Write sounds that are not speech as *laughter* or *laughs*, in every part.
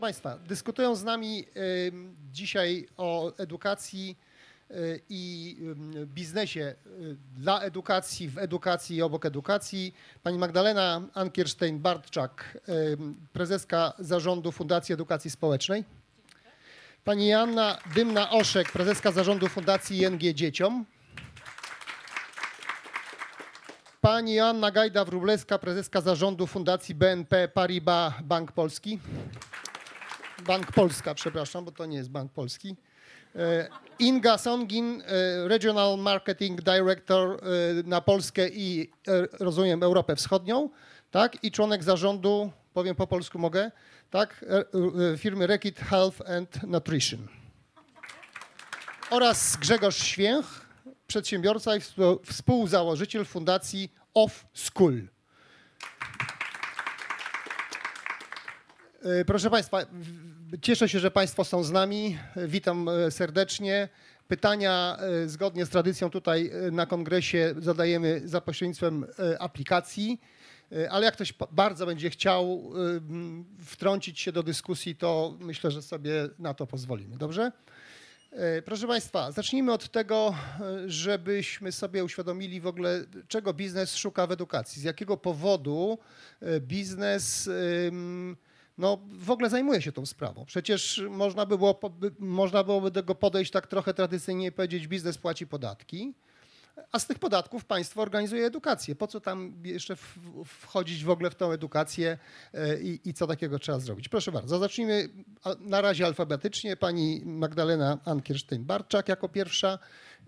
Proszę Państwa, dyskutują z nami dzisiaj o edukacji y, i biznesie y, dla edukacji, w edukacji i obok edukacji. Pani Magdalena Ankierstein-Bartczak, prezeska zarządu Fundacji Edukacji Społecznej. Pani Joanna Dymna-Oszek, prezeska zarządu Fundacji ING Dzieciom. Pani Joanna Gajda-Wróblewska, prezeska zarządu Fundacji BNP Paribas Bank Polski. Bank Polska, przepraszam, bo to nie jest Bank Polski. E, Inga Songin, e, Regional Marketing Director e, na Polskę i rozumiem Europę Wschodnią, tak? I członek zarządu, powiem po polsku mogę, tak? Firmy Rekit Health and Nutrition. Oraz Grzegorz Święch, przedsiębiorca i współ- współzałożyciel Fundacji Off School. Proszę Państwa, cieszę się, że Państwo są z nami. E, Witam e, serdecznie. Pytania e, zgodnie z tradycją tutaj e, na kongresie zadajemy za pośrednictwem e, aplikacji, E, ale jak ktoś bardzo będzie chciał e, wtrącić się do dyskusji, to myślę, że sobie na to pozwolimy. Dobrze? E, Proszę Państwa, zacznijmy od tego, e, żebyśmy sobie uświadomili w ogóle, czego biznes szuka w edukacji. Z jakiego powodu e, biznes ym, no, w ogóle zajmuje się tą sprawą. Przecież można, by było, można byłoby do tego podejść tak trochę tradycyjnie i powiedzieć, biznes płaci podatki, a z tych podatków państwo organizuje edukację. Po co tam jeszcze wchodzić w ogóle w tą edukację e, i, i co takiego trzeba zrobić? Proszę bardzo, zacznijmy na razie alfabetycznie. Pani Magdalena Ankierstein-Barczak jako pierwsza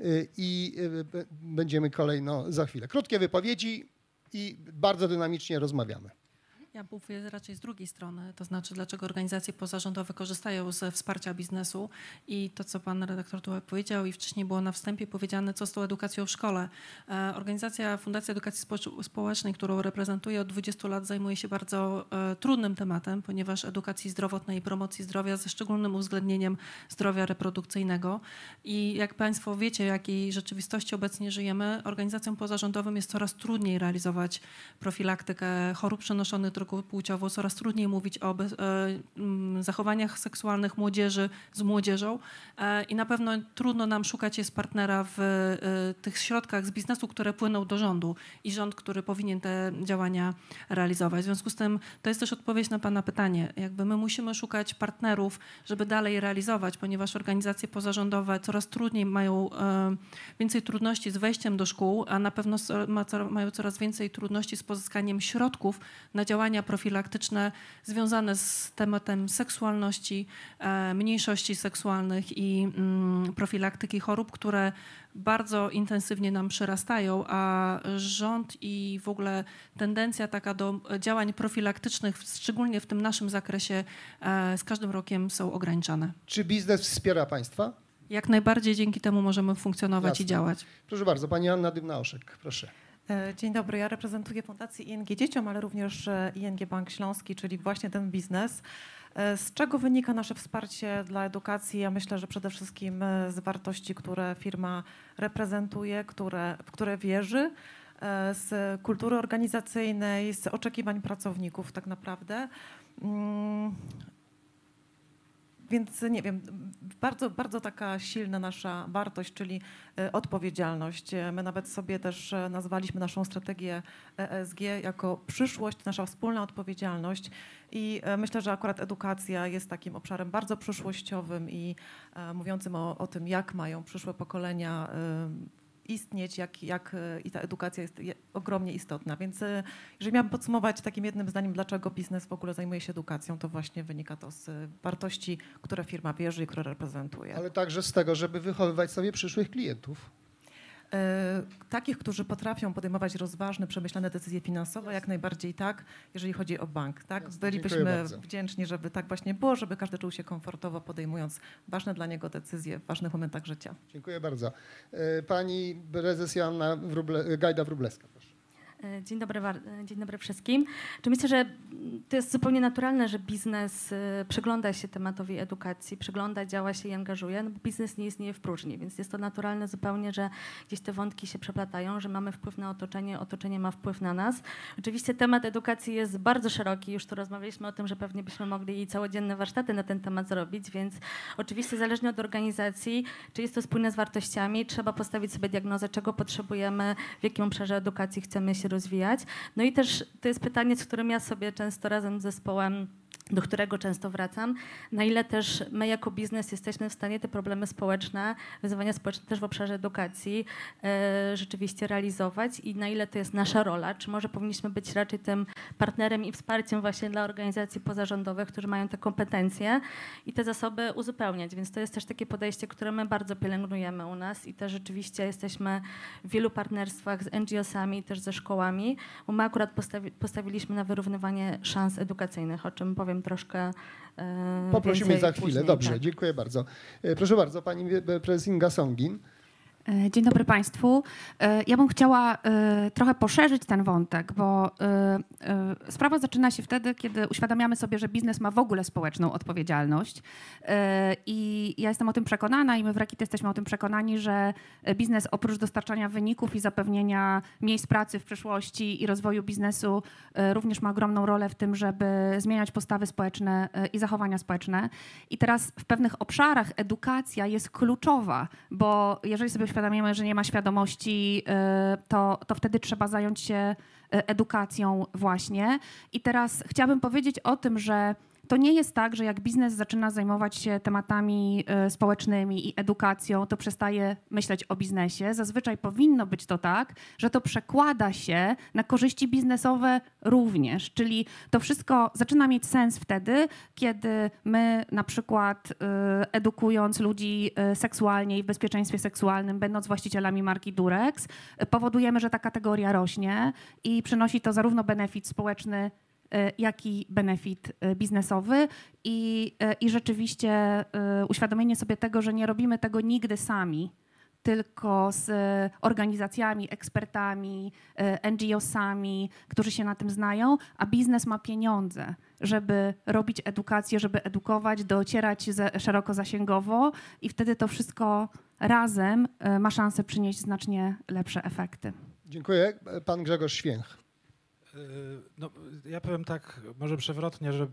y, i b- będziemy kolejno za chwilę. Krótkie wypowiedzi i bardzo dynamicznie rozmawiamy. Ja mówię raczej z drugiej strony, to znaczy dlaczego organizacje pozarządowe korzystają ze wsparcia biznesu i to, co pan redaktor tu powiedział i wcześniej było na wstępie powiedziane, co z tą edukacją w szkole. E, Organizacja Fundacja Edukacji Społecz- Społecznej, którą reprezentuję od 20 lat, zajmuje się bardzo e, trudnym tematem, ponieważ edukacji zdrowotnej i promocji zdrowia ze szczególnym uwzględnieniem zdrowia reprodukcyjnego. I jak państwo wiecie, w jakiej rzeczywistości obecnie żyjemy, organizacjom pozarządowym jest coraz trudniej realizować profilaktykę chorób przenoszonych drogą płciową, coraz trudniej mówić o be, e, mm, zachowaniach seksualnych młodzieży z młodzieżą e, i na pewno trudno nam szukać jest partnera w e, tych środkach z biznesu, które płyną do rządu i rząd, który powinien te działania realizować. W związku z tym to jest też odpowiedź na Pana pytanie. Jakby my musimy szukać partnerów, żeby dalej realizować, ponieważ organizacje pozarządowe coraz trudniej mają więcej trudności z wejściem do szkół, a na pewno mają coraz więcej trudności z pozyskaniem środków na działania profilaktyczne związane z tematem seksualności, e, mniejszości seksualnych i mm, profilaktyki chorób, które bardzo intensywnie nam przyrastają, a rząd i w ogóle tendencja taka do działań profilaktycznych, szczególnie w tym naszym zakresie, e, z każdym rokiem są ograniczane. Czy biznes wspiera państwa? Jak najbardziej dzięki temu możemy funkcjonować Jasne. i działać. Proszę bardzo, pani Anna Dymna-Oszek, proszę. E, Dzień dobry, ja reprezentuję Fundację ING Dzieciom, ale również e, ING Bank Śląski, czyli właśnie ten biznes. E, Z czego wynika nasze wsparcie dla edukacji? Ja myślę, że przede wszystkim z wartości, które firma reprezentuje, które, w które wierzy, z kultury organizacyjnej, z oczekiwań pracowników tak naprawdę. Więc nie wiem, bardzo, bardzo taka silna nasza wartość, czyli e, odpowiedzialność. E, My nawet sobie też e, nazwaliśmy naszą strategię ESG jako przyszłość, nasza wspólna odpowiedzialność. I myślę, że akurat edukacja jest takim obszarem bardzo przyszłościowym i mówiącym o, o tym, jak mają przyszłe pokolenia istnieć, jak, jak e, i ta edukacja jest je- ogromnie istotna. Więc e, jeżeli miałabym podsumować takim jednym zdaniem, dlaczego biznes w ogóle zajmuje się edukacją, to właśnie wynika to z e, wartości, które firma wierzy i które reprezentuje. Ale także z tego, żeby wychowywać sobie przyszłych klientów. E, Takich, którzy potrafią podejmować rozważne, przemyślane decyzje finansowe, jak najbardziej tak, jeżeli chodzi o bank. Tak? Jasne, Bylibyśmy wdzięczni, żeby tak właśnie było, żeby każdy czuł się komfortowo podejmując ważne dla niego decyzje w ważnych momentach życia. Dziękuję bardzo. E, Pani prezes Joanna Wróble, Gajda Wróblewska, proszę. E, dzień dobry, e, dzień dobry wszystkim. Czy myślę, że to jest zupełnie naturalne, że biznes e, przygląda się tematowi edukacji, przygląda, działa się i angażuje, no bo biznes nie istnieje w próżni, więc jest to naturalne zupełnie, że gdzieś te wątki się przeplatają, że mamy wpływ na otoczenie, otoczenie ma wpływ na nas. Oczywiście temat edukacji jest bardzo szeroki, już tu rozmawialiśmy o tym, że pewnie byśmy mogli i całodzienne warsztaty na ten temat zrobić, więc oczywiście zależnie od organizacji, czy jest to spójne z wartościami, trzeba postawić sobie diagnozę, czego potrzebujemy, w jakim obszarze edukacji chcemy się rozwijać. No i też to jest pytanie, z którym ja sobie często razem z zespołem do którego często wracam, na ile też my jako biznes jesteśmy w stanie te problemy społeczne, wyzwania społeczne też w obszarze edukacji e, rzeczywiście realizować i na ile to jest nasza rola, czy może powinniśmy być raczej tym partnerem i wsparciem właśnie dla organizacji pozarządowych, którzy mają te kompetencje i te zasoby uzupełniać, więc to jest też takie podejście, które my bardzo pielęgnujemy u nas i też rzeczywiście jesteśmy w wielu partnerstwach z NGO-sami, też ze szkołami, bo my akurat postawi postawiliśmy na wyrównywanie szans edukacyjnych, o czym powiem troszkę e, Poprosimy za chwilę. Później, Dobrze, tak. dziękuję bardzo. E, proszę bardzo, pani prezes Inga Songin. E, dzień dobry Państwu. E, ja bym chciała e, trochę poszerzyć ten wątek, bo sprawa zaczyna się wtedy, kiedy uświadamiamy sobie, że biznes ma w ogóle społeczną odpowiedzialność. I ja jestem o tym przekonana i my w Rakit jesteśmy o tym przekonani, że biznes oprócz dostarczania wyników i zapewnienia miejsc pracy w przyszłości i rozwoju biznesu również ma ogromną rolę w tym, żeby zmieniać postawy społeczne i zachowania społeczne. I teraz w pewnych obszarach edukacja jest kluczowa, bo jeżeli sobie uświadamiamy, że nie ma świadomości, y, to, to wtedy trzeba zająć się y, edukacją właśnie. I teraz chciałabym powiedzieć o tym, że to nie jest tak, że jak biznes zaczyna zajmować się tematami y, społecznymi i edukacją, to przestaje myśleć o biznesie. Zazwyczaj powinno być to tak, że to przekłada się na korzyści biznesowe również. Czyli to wszystko zaczyna mieć sens wtedy, kiedy my na przykład y, edukując ludzi y, seksualnie i w bezpieczeństwie seksualnym, będąc właścicielami marki Durex, powodujemy, że ta kategoria rośnie i przynosi to zarówno benefit społeczny, E, jak i benefit e, biznesowy i, e, i rzeczywiście uświadomienie sobie tego, że nie robimy tego nigdy sami, tylko z organizacjami, ekspertami, NGO-sami, którzy się na tym znają, a biznes ma pieniądze, żeby robić edukację, żeby edukować, docierać szeroko zasięgowo i wtedy to wszystko razem ma szansę przynieść znacznie lepsze efekty. Dziękuję. Pan Grzegorz Święch. Y, no, ja powiem tak, może przewrotnie, że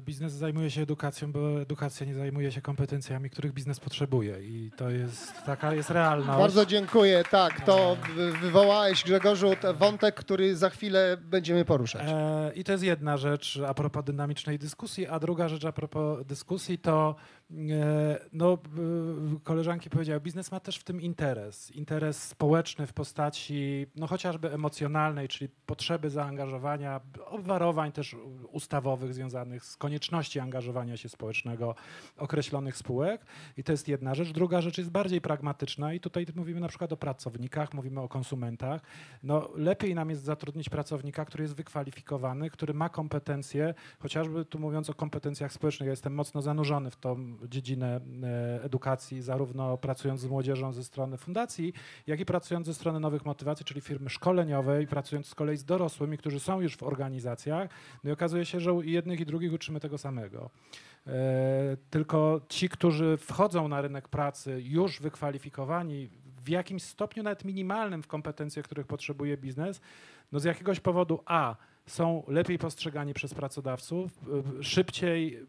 biznes zajmuje się edukacją, bo edukacja nie zajmuje się kompetencjami, których biznes potrzebuje i to jest taka jest realna. Bardzo dziękuję. Tak, to wywołałeś Grzegorzu wątek, który za chwilę będziemy poruszać. E, I to jest jedna rzecz a propos dynamicznej dyskusji, a druga rzecz a propos dyskusji to E, no, koleżanki powiedziały, biznes ma też w tym interes. Interes społeczny w postaci no, chociażby emocjonalnej, czyli potrzeby zaangażowania, obwarowań też ustawowych związanych z konieczności angażowania się społecznego określonych spółek. I to jest jedna rzecz. Druga rzecz jest bardziej pragmatyczna i tutaj mówimy na przykład o pracownikach, mówimy o konsumentach. No, lepiej nam jest zatrudnić pracownika, który jest wykwalifikowany, który ma kompetencje, chociażby tu mówiąc o kompetencjach społecznych, ja jestem mocno zanurzony w tą dziedzinę e, edukacji, zarówno pracując z młodzieżą ze strony fundacji, jak i pracując ze strony nowych motywacji, czyli firmy szkoleniowej, pracując z kolei z dorosłymi, którzy są już w organizacjach. No i okazuje się, że i jednych i drugich uczymy tego samego. E, tylko ci, którzy wchodzą na rynek pracy już wykwalifikowani, w jakimś stopniu nawet minimalnym w kompetencjach, których potrzebuje biznes, no z jakiegoś powodu A są lepiej postrzegani przez pracodawców, e, szybciej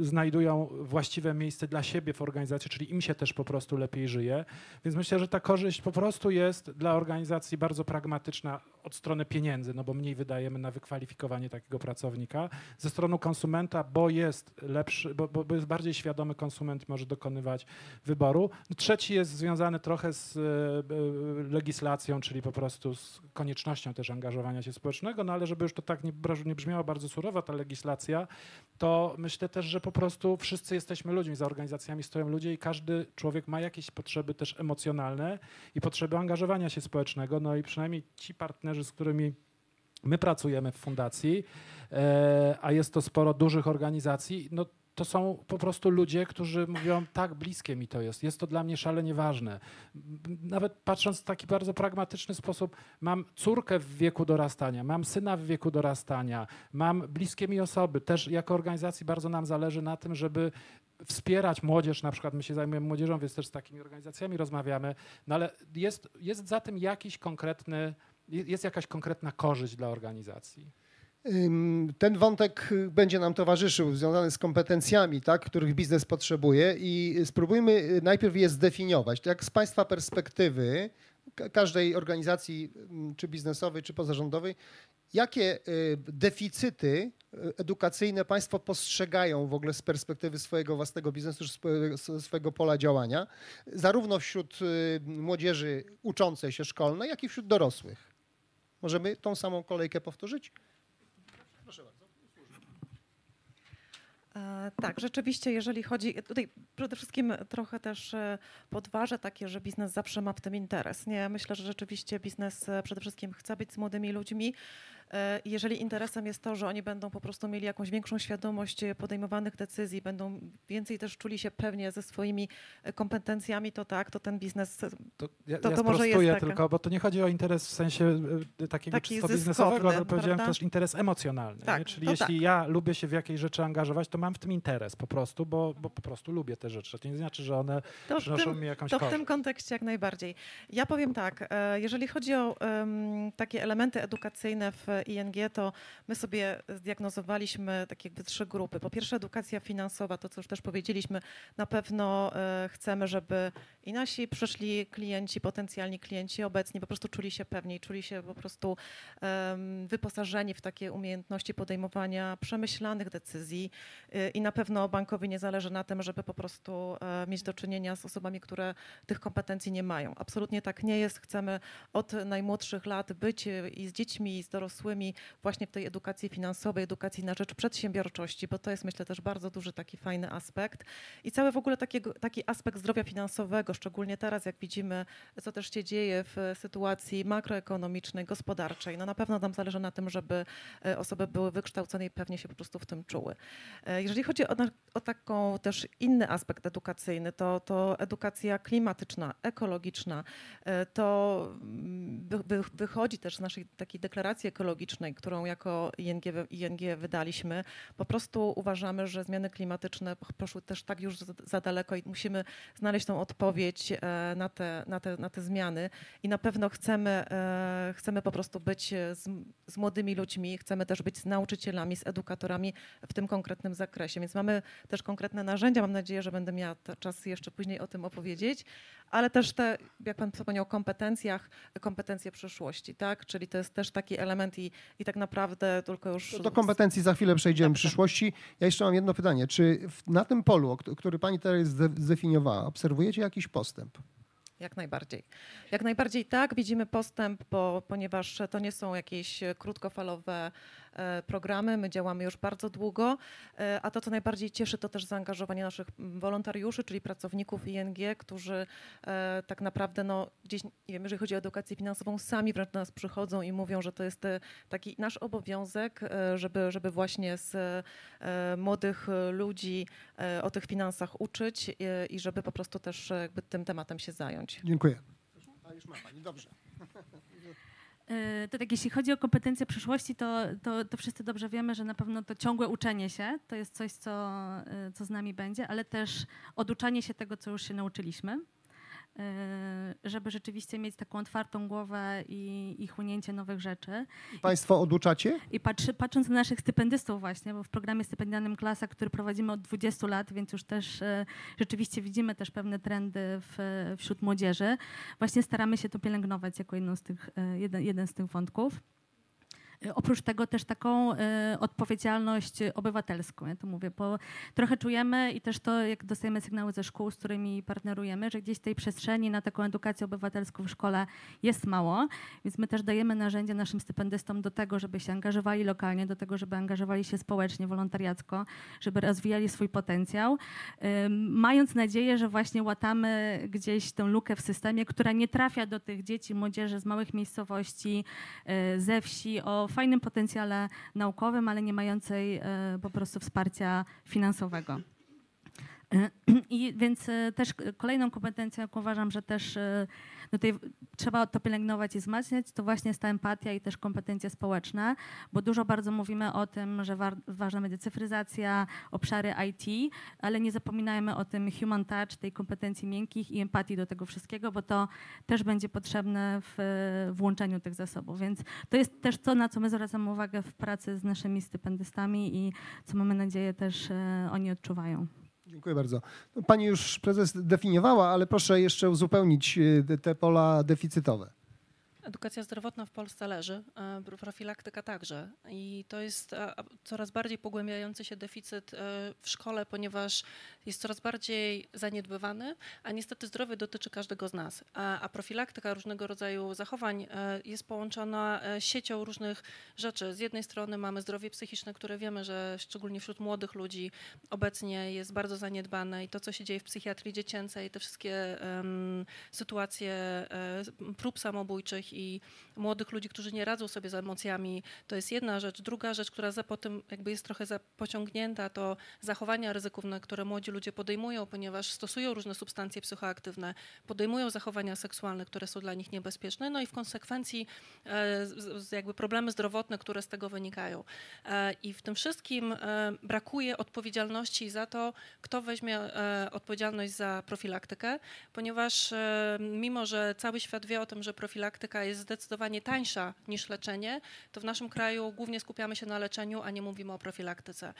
znajdują właściwe miejsce dla siebie w organizacji, czyli im się też po prostu lepiej żyje. Więc myślę, że ta korzyść po prostu jest dla organizacji bardzo pragmatyczna od strony pieniędzy, no bo mniej wydajemy na wykwalifikowanie takiego pracownika. Ze strony konsumenta, bo jest lepszy, bo, bo jest bardziej świadomy konsument może dokonywać wyboru. No trzeci jest związany trochę z e, e, legislacją, czyli po prostu z koniecznością też angażowania się społecznego, no ale żeby już to tak nie, nie brzmiała bardzo surowa ta legislacja, to myślę też, że po prostu wszyscy jesteśmy ludźmi, za organizacjami stoją ludzie i każdy człowiek ma jakieś potrzeby też emocjonalne i potrzeby angażowania się społecznego, no i przynajmniej ci partnerzy, z którymi my pracujemy w fundacji, e, a jest to sporo dużych organizacji, no to są po prostu ludzie, którzy mówią, tak bliskie mi to jest, jest to dla mnie szalenie ważne. Nawet patrząc w taki bardzo pragmatyczny sposób, mam córkę w wieku dorastania, mam syna w wieku dorastania, mam bliskie mi osoby. Też jako organizacji bardzo nam zależy na tym, żeby wspierać młodzież, na przykład my się zajmujemy młodzieżą, więc też z takimi organizacjami rozmawiamy, no ale jest, jest za tym jakiś konkretny, jest jakaś konkretna korzyść dla organizacji. Ten wątek będzie nam towarzyszył, związany z kompetencjami, tak, których biznes potrzebuje i spróbujmy y, najpierw je zdefiniować. Jak z Państwa perspektywy, każdej organizacji, czy biznesowej, czy pozarządowej, jakie y, deficyty y, edukacyjne Państwo postrzegają w ogóle z perspektywy swojego własnego biznesu, swojego pola działania, zarówno wśród młodzieży uczącej się szkolnej, jak i wśród dorosłych? Możemy tą samą kolejkę powtórzyć? Proszę bardzo. E, tak, rzeczywiście, jeżeli chodzi, tutaj przede wszystkim trochę też e, podważę takie, że biznes zawsze ma w tym interes. Nie, myślę, że rzeczywiście biznes e, przede wszystkim chce być z młodymi ludźmi, E, jeżeli interesem jest to, że oni będą po prostu mieli jakąś większą świadomość podejmowanych decyzji, będą więcej też czuli się pewnie ze swoimi e, kompetencjami, to tak, to ten biznes e, to, ja, to, to ja może jest tylko, bo to nie chodzi o interes w sensie takiego Taki czysto biznesowego, ale powiedziałem też interes emocjonalny. Tak, Czyli jeśli tak. ja lubię się w jakiejś rzeczy angażować, to mam w tym interes po prostu, bo, bo po prostu lubię te rzeczy. To nie znaczy, że one to przynoszą tym, mi jakąś To korzyść. w tym kontekście jak najbardziej. Ja powiem tak, jeżeli chodzi o um, takie elementy edukacyjne w ING, to my sobie zdiagnozowaliśmy tak jakby trzy grupy. Po pierwsze edukacja finansowa, to co już też powiedzieliśmy, na pewno e, chcemy, żeby i nasi przyszli klienci, potencjalni klienci obecni po prostu czuli się pewniej, czuli się po prostu wyposażeni w takie umiejętności podejmowania przemyślanych decyzji e, i na pewno bankowi nie zależy na tym, żeby po prostu e, mieć do czynienia z osobami, które tych kompetencji nie mają. Absolutnie tak nie jest. Chcemy od najmłodszych lat być i z dziećmi, i z dorosłymi właśnie w tej edukacji finansowej, edukacji na rzecz przedsiębiorczości, bo to jest myślę też bardzo duży taki fajny aspekt. I cały w ogóle takiego, taki aspekt zdrowia finansowego, szczególnie teraz jak widzimy, co też się dzieje w sytuacji makroekonomicznej, gospodarczej. No na pewno nam zależy na tym, żeby e, osoby były wykształcone i pewnie się po prostu w tym czuły. E, jeżeli chodzi o, o taką też inny aspekt edukacyjny, to, to edukacja klimatyczna, ekologiczna, e, to mm, wy, wychodzi też z naszej takiej deklaracji ekologicznej, którą jako ING, ING wydaliśmy, po prostu uważamy, że zmiany klimatyczne poszły też tak już za daleko i musimy znaleźć tą odpowiedź e, na te, na te, na te zmiany. I na pewno chcemy, e, chcemy po prostu być z, z młodymi ludźmi, chcemy też być z nauczycielami, z edukatorami w tym konkretnym zakresie, więc mamy też konkretne narzędzia, mam nadzieję, że będę miała czas jeszcze później o tym opowiedzieć, ale też te, jak pan wspomniał, kompetencjach, kompetencje przyszłości, tak? Czyli to jest też taki element i, i tak naprawdę tylko już... Do kompetencji za chwilę przejdziemy w przyszłości. Ja jeszcze mam jedno pytanie. Czy na tym polu, który pani teraz zdefiniowała, obserwujecie jakiś postęp? Jak najbardziej. Jak najbardziej tak, widzimy postęp, bo, ponieważ to nie są jakieś krótkofalowe programy. My działamy już bardzo długo, e, a to, co najbardziej cieszy, to też zaangażowanie naszych wolontariuszy, czyli pracowników ING, którzy e, tak naprawdę, no, gdzieś, nie wiem, jeżeli chodzi o edukację finansową, sami wręcz do nas przychodzą i mówią, że to jest taki nasz obowiązek, żeby, żeby właśnie z młodych ludzi o tych finansach uczyć i żeby po prostu też jakby tym tematem się zająć. Dziękuję. A już ma Pani, dobrze. *laughs* E, to tak, jeśli chodzi o kompetencje przyszłości, to, to, to, wszyscy dobrze wiemy, że na pewno to ciągłe uczenie się to jest coś, co, e, co z nami będzie, ale też oduczanie się tego, co już się nauczyliśmy. E, żeby rzeczywiście mieć taką otwartą głowę i, i chłonięcie nowych rzeczy. Państwo oduczacie? I patrzy, patrząc na naszych stypendystów właśnie, bo w programie stypendialnym Klasa, który prowadzimy od 20 lat, więc już też e, rzeczywiście widzimy też pewne trendy w, wśród młodzieży, właśnie staramy się to pielęgnować jako jedną z tych, e, jeden, jeden z tych wątków. Y, oprócz tego też taką y, odpowiedzialność obywatelską, ja to mówię, bo trochę czujemy i też to, jak dostajemy sygnały ze szkół, z którymi partnerujemy, że gdzieś tej przestrzeni na taką edukację obywatelską w szkole jest mało, więc my też dajemy narzędzia naszym stypendystom do tego, żeby się angażowali lokalnie, do tego, żeby angażowali się społecznie, wolontariacko, żeby rozwijali swój potencjał, mając nadzieję, że właśnie łatamy gdzieś tę lukę w systemie, która nie trafia do tych dzieci, młodzieży z małych miejscowości, ze wsi o fajnym potencjale naukowym, ale nie mającej e, po prostu wsparcia finansowego. E, *clears throat* I więc e, też kolejną kompetencją, jaką uważam, że też e, no tutaj trzeba to pielęgnować i wzmacniać, to właśnie jest ta empatia i też kompetencje społeczne, bo dużo bardzo mówimy o tym, że ważna będzie cyfryzacja, obszary IT, ale nie zapominajmy o tym human touch, tej kompetencji miękkich i empatii do tego wszystkiego, bo to też będzie potrzebne w włączeniu tych zasobów. Więc to jest też to, na co my zwracamy uwagę w pracy z naszymi stypendystami i co mamy nadzieję też oni odczuwają. Dziękuję bardzo. No, pani już prezes definiowała, ale proszę jeszcze uzupełnić e, te pola deficytowe. Edukacja zdrowotna w Polsce leży, profilaktyka także. I to jest coraz bardziej pogłębiający się deficyt e, w szkole, ponieważ jest coraz bardziej zaniedbywany, a niestety zdrowie dotyczy każdego z nas. A profilaktyka różnego rodzaju zachowań e, jest połączona e, siecią różnych rzeczy. Z jednej strony mamy zdrowie psychiczne, które wiemy, że szczególnie wśród młodych ludzi obecnie jest bardzo zaniedbane i to, co się dzieje w psychiatrii dziecięcej, te wszystkie um, sytuacje um, prób samobójczych i młodych ludzi, którzy nie radzą sobie z emocjami, to jest jedna rzecz. Druga rzecz, która za potem jakby jest trochę pociągnięta, to zachowania ryzykowne, które młodzi ludzie podejmują, ponieważ stosują różne substancje psychoaktywne, podejmują zachowania seksualne, które są dla nich niebezpieczne, no i w konsekwencji e, jakby problemy zdrowotne, które z tego wynikają. E, I w tym wszystkim e, brakuje odpowiedzialności za to, kto weźmie odpowiedzialność za profilaktykę, ponieważ mimo, że cały świat wie o tym, że profilaktyka jest zdecydowanie tańsza niż leczenie, to w naszym kraju głównie skupiamy się na leczeniu, a nie mówimy o profilaktyce.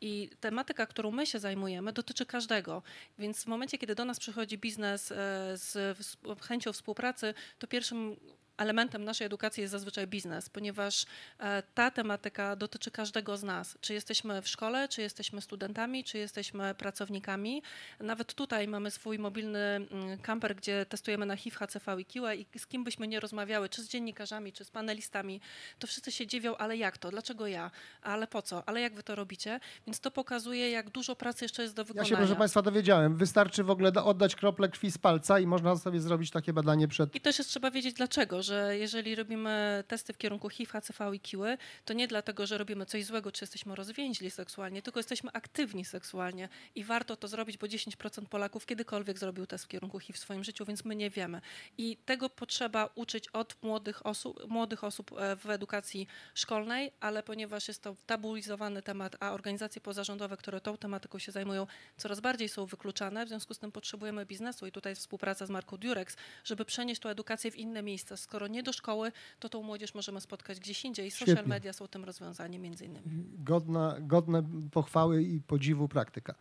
I tematyka, którą my się zajmujemy, dotyczy każdego. Więc w momencie, kiedy do nas przychodzi biznes e, z chęcią współpracy, to pierwszym elementem naszej edukacji jest zazwyczaj biznes, ponieważ e, ta tematyka dotyczy każdego z nas. Czy jesteśmy w szkole, czy jesteśmy studentami, czy jesteśmy pracownikami. Nawet tutaj mamy swój mobilny mm, kamper, gdzie testujemy na HIV, HCV i QE i z kim byśmy nie rozmawiały, czy z dziennikarzami, czy z panelistami, to wszyscy się dziwią, ale jak to? Dlaczego ja? Ale po co? Ale jak wy to robicie? Więc to pokazuje, jak dużo pracy jeszcze jest do wykonania. Ja się, proszę Państwa, dowiedziałem. Wystarczy w ogóle oddać krople krwi z palca i można sobie zrobić takie badanie przed... I też jest trzeba wiedzieć dlaczego że jeżeli robimy testy w kierunku HIV, HCV i KIły, to nie dlatego, że robimy coś złego, czy jesteśmy rozwięźli seksualnie, tylko jesteśmy aktywni seksualnie i warto to zrobić, bo 10% Polaków kiedykolwiek zrobił test w kierunku HIV w swoim życiu, więc my nie wiemy. I tego potrzeba uczyć od młodych osób, młodych osób e, w edukacji szkolnej, ale ponieważ jest to tabuizowany temat, a organizacje pozarządowe, które tą tematyką się zajmują, coraz bardziej są wykluczane, w związku z tym potrzebujemy biznesu i tutaj współpraca z marką Durex, żeby przenieść tą edukację w inne miejsca. Skoro nie do szkoły, to tą młodzież możemy spotkać gdzieś indziej. Social Świetnie. media są tym rozwiązaniem między innymi. Godna, godne pochwały i podziwu praktyka.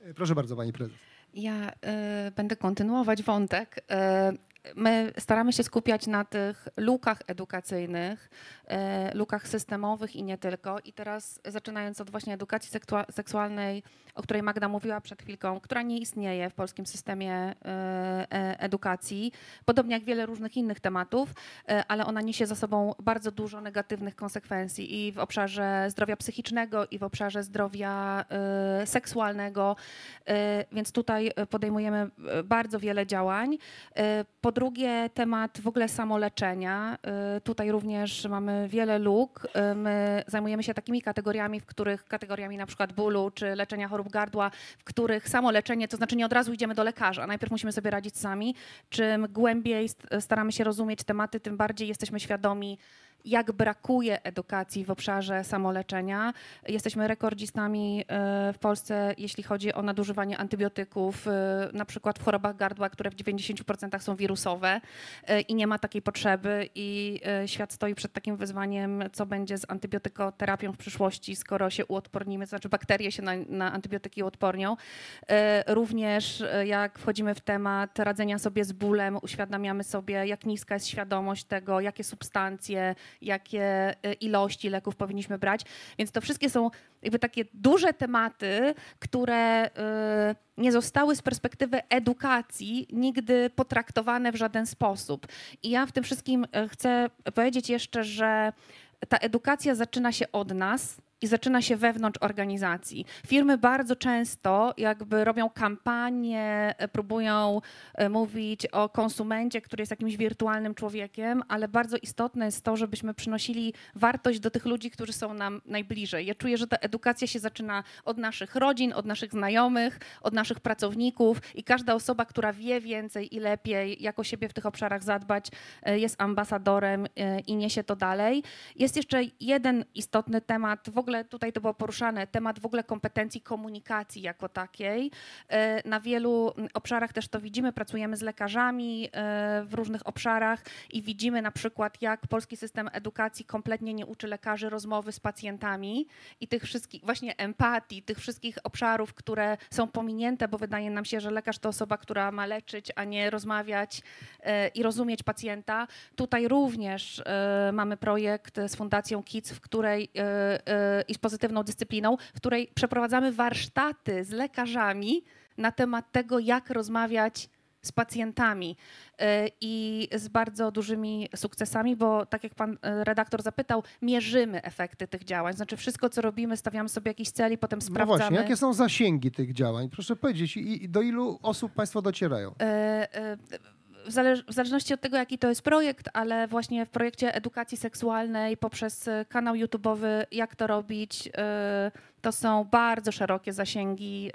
E, proszę bardzo, pani prezes. Ja y, będę kontynuować wątek. Y, my staramy się skupiać na tych lukach edukacyjnych, e, lukach systemowych i nie tylko. I teraz zaczynając od właśnie edukacji seksualnej, o której Magda mówiła przed chwilką, która nie istnieje w polskim systemie e, e, edukacji, podobnie jak wiele różnych innych tematów, ale ona niesie za sobą bardzo dużo negatywnych konsekwencji i w obszarze zdrowia psychicznego, i w obszarze zdrowia seksualnego. Więc tutaj podejmujemy bardzo wiele działań. Po drugie, temat w ogóle samoleczenia. Y, tutaj również mamy wiele luk. Y, my zajmujemy się takimi kategoriami, w których kategoriami na przykład bólu czy leczenia chorób gardła, w których samoleczenie, to znaczy nie od razu idziemy do lekarza, najpierw musimy sobie radzić sami. Czym głębiej staramy się rozumieć tematy, tym bardziej jesteśmy świadomi, jak brakuje edukacji w obszarze samoleczenia. Jesteśmy rekordzistami e, w Polsce, jeśli chodzi o nadużywanie antybiotyków, e, na przykład w chorobach gardła, które w 90% są wirusowe e, i nie ma takiej potrzeby i świat stoi przed takim wyzwaniem, co będzie z antybiotykoterapią w przyszłości, skoro się uodpornimy, to znaczy bakterie się na, na antybiotyki uodpornią. Również jak wchodzimy w temat radzenia sobie z bólem, uświadamiamy sobie, jak niska jest świadomość tego, jakie substancje, jakie y, ilości leków powinniśmy brać. Więc to wszystkie są jakby takie duże tematy, które y, nie zostały z perspektywy edukacji nigdy potraktowane w żaden sposób. I ja w tym wszystkim y, chcę powiedzieć jeszcze, że ta edukacja zaczyna się od nas, i zaczyna się wewnątrz organizacji. Firmy bardzo często jakby robią kampanie, e, próbują e, mówić o konsumencie, który jest jakimś wirtualnym człowiekiem, ale bardzo istotne jest to, żebyśmy przynosili wartość do tych ludzi, którzy są nam najbliżej. Ja czuję, że ta edukacja się zaczyna od naszych rodzin, od naszych znajomych, od naszych pracowników i każda osoba, która wie więcej i lepiej, jak o siebie w tych obszarach zadbać, e, jest ambasadorem i niesie to dalej. Jest jeszcze jeden istotny temat, w tutaj to było poruszane, temat w ogóle kompetencji komunikacji jako takiej. E, na wielu obszarach też to widzimy, pracujemy z lekarzami e, w różnych obszarach i widzimy na przykład, jak polski system edukacji kompletnie nie uczy lekarzy rozmowy z pacjentami i tych wszystkich, właśnie empatii, tych wszystkich obszarów, które są pominięte, bo wydaje nam się, że lekarz to osoba, która ma leczyć, a nie rozmawiać e, i rozumieć pacjenta. Tutaj również mamy projekt z Fundacją KIDS, w której i z pozytywną dyscypliną, w której przeprowadzamy warsztaty z lekarzami na temat tego, jak rozmawiać z pacjentami e, i z bardzo dużymi sukcesami, bo tak jak pan e, redaktor zapytał, mierzymy efekty tych działań. Znaczy wszystko, co robimy, stawiamy sobie jakiś cel i potem sprawdzamy. No właśnie, jakie są zasięgi tych działań? Proszę powiedzieć, i do ilu osób państwo docierają? E, w, zależ w, zależności od tego, jaki to jest projekt, ale właśnie w projekcie edukacji seksualnej poprzez kanał YouTube'owy Jak to robić, to są bardzo szerokie zasięgi,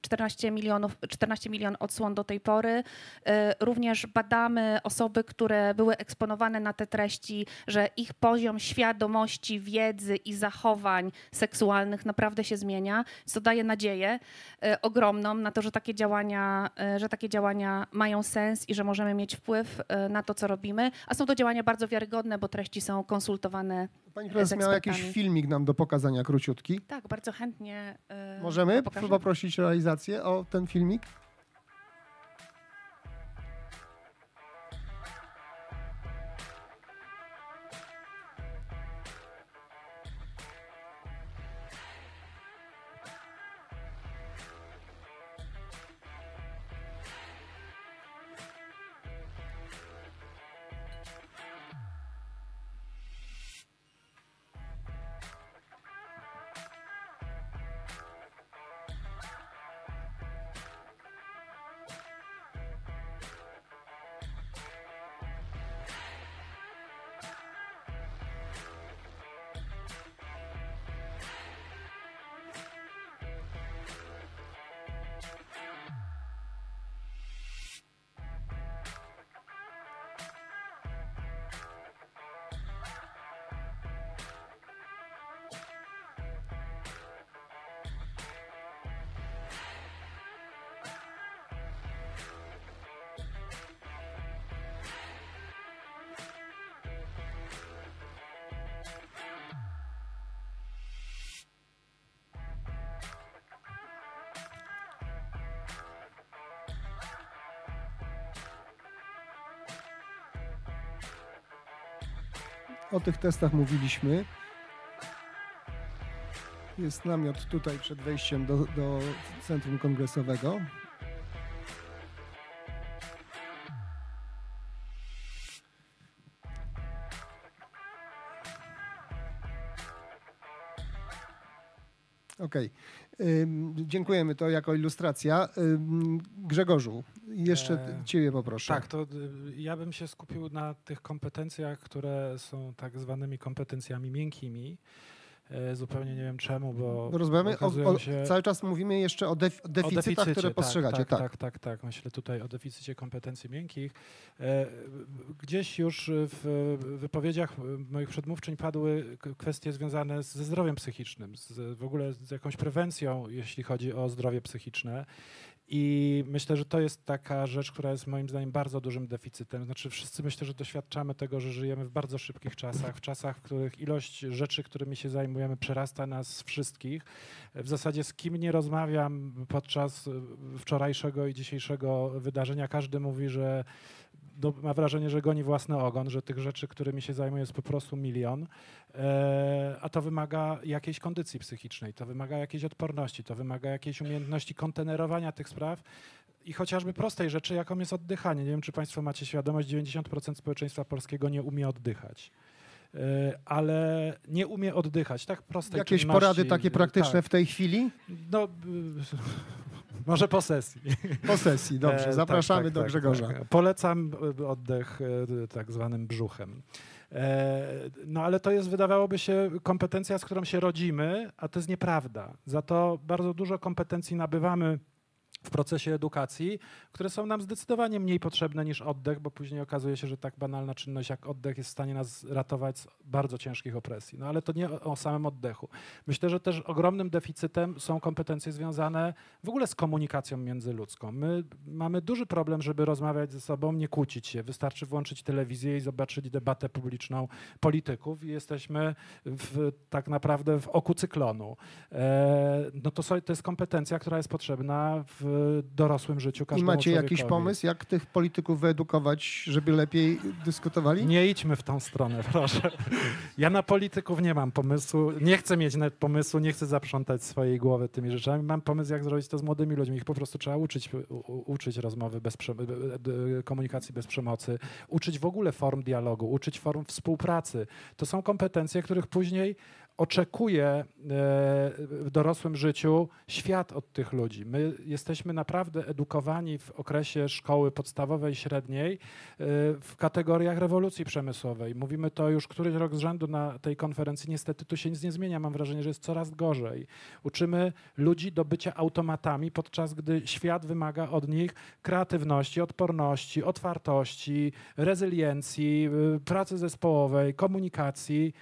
14 e, milionów, 14 milion odsłon do tej pory. E, również badamy osoby, które były eksponowane na te treści, że ich poziom świadomości, wiedzy i zachowań seksualnych naprawdę się zmienia, co daje nadzieję e, ogromną na to, że takie działania, że takie działania mają sens i że możemy mieć wpływ na to, co robimy. A są to działania bardzo wiarygodne, bo treści są konsultowane Pani prezes miała jakiś filmik nam do pokazania króciutki. Tak, bardzo chętnie. Yy, Możemy poprosić realizację o ten filmik? O tych testach mówiliśmy. Jest namiot tutaj przed wejściem do, do centrum kongresowego. Okej. Okay. Dziękujemy to jako ilustracja. Grzegorzu, jeszcze e, ciebie poproszę. Tak, to y, ja bym się skupił na tych kompetencjach, które są tak zwanymi kompetencjami miękkimi. E, zupełnie nie wiem czemu, bo. Rozmawiamy o, o się... cały czas mówimy jeszcze o, def, deficytach, o deficycie, które tak, postrzegacie. Tak, tak, tak, tak, tak. Myślę tutaj o deficycie kompetencji miękkich. E, gdzieś już w wypowiedziach moich przedmówczyń padły kwestie związane ze zdrowiem psychicznym, z, w ogóle z jakąś prewencją, jeśli chodzi o zdrowie psychiczne. I myślę, że to jest taka rzecz, która jest moim zdaniem bardzo dużym deficytem. Znaczy wszyscy myślę, że doświadczamy tego, że żyjemy w bardzo szybkich czasach, w czasach, w których ilość rzeczy, którymi się zajmujemy, przerasta nas wszystkich. W zasadzie z kim nie rozmawiam podczas wczorajszego i dzisiejszego wydarzenia, każdy mówi, że no, ma wrażenie, że goni własny ogon, że tych rzeczy, którymi się zajmuje jest po prostu milion, e, a to wymaga jakiejś kondycji psychicznej, to wymaga jakiejś odporności, to wymaga jakiejś umiejętności kontenerowania tych spraw i chociażby prostej rzeczy, jaką jest oddychanie. Nie wiem, czy Państwo macie świadomość, 90% społeczeństwa polskiego nie umie oddychać. ale nie umie oddychać. Tak prostej Jakieś czynności. porady takie praktyczne Tak. w tej chwili? No, może po sesji. *laughs* Po sesji, dobrze. E, Zapraszamy tak, do tak, Grzegorza. tak. Polecam oddech y, tak zwanym brzuchem. E, No ale to jest, wydawałoby się, kompetencja, z którą się rodzimy, a to jest nieprawda. Za to bardzo dużo kompetencji nabywamy w procesie edukacji, które są nam zdecydowanie mniej potrzebne niż oddech, bo później okazuje się, że tak banalna czynność jak oddech jest w stanie nas ratować z bardzo ciężkich opresji. No ale to nie o, samym oddechu. Myślę, że też ogromnym deficytem są kompetencje związane w ogóle z komunikacją międzyludzką. My mamy duży problem, żeby rozmawiać ze sobą, nie kłócić się. Wystarczy włączyć telewizję i zobaczyć debatę publiczną polityków i jesteśmy w, tak naprawdę w oku cyklonu. E, no to, to jest kompetencja, która jest potrzebna w dorosłym życiu I każdemu macie jakiś człowiekowi. pomysł, jak tych polityków wyedukować, żeby lepiej dyskutowali? Nie idźmy w tą stronę, *laughs* proszę. Ja na polityków nie mam pomysłu, nie chcę mieć nawet pomysłu, nie chcę zaprzątać swojej głowy tymi rzeczami. Mam pomysł, jak zrobić to z młodymi ludźmi. Ich po prostu trzeba uczyć, u, uczyć rozmowy bez komunikacji bez przemocy, uczyć w ogóle form dialogu, uczyć form współpracy. To są kompetencje, których później oczekuje e, w dorosłym życiu świat od tych ludzi. My jesteśmy naprawdę edukowani w okresie szkoły podstawowej, średniej e, w kategoriach rewolucji przemysłowej. Mówimy to już któryś rok z rzędu na tej konferencji. Niestety tu się nic nie zmienia. Mam wrażenie, że jest coraz gorzej. Uczymy ludzi do bycia automatami, podczas gdy świat wymaga od nich kreatywności, odporności, otwartości, rezyliencji, y, pracy zespołowej, komunikacji.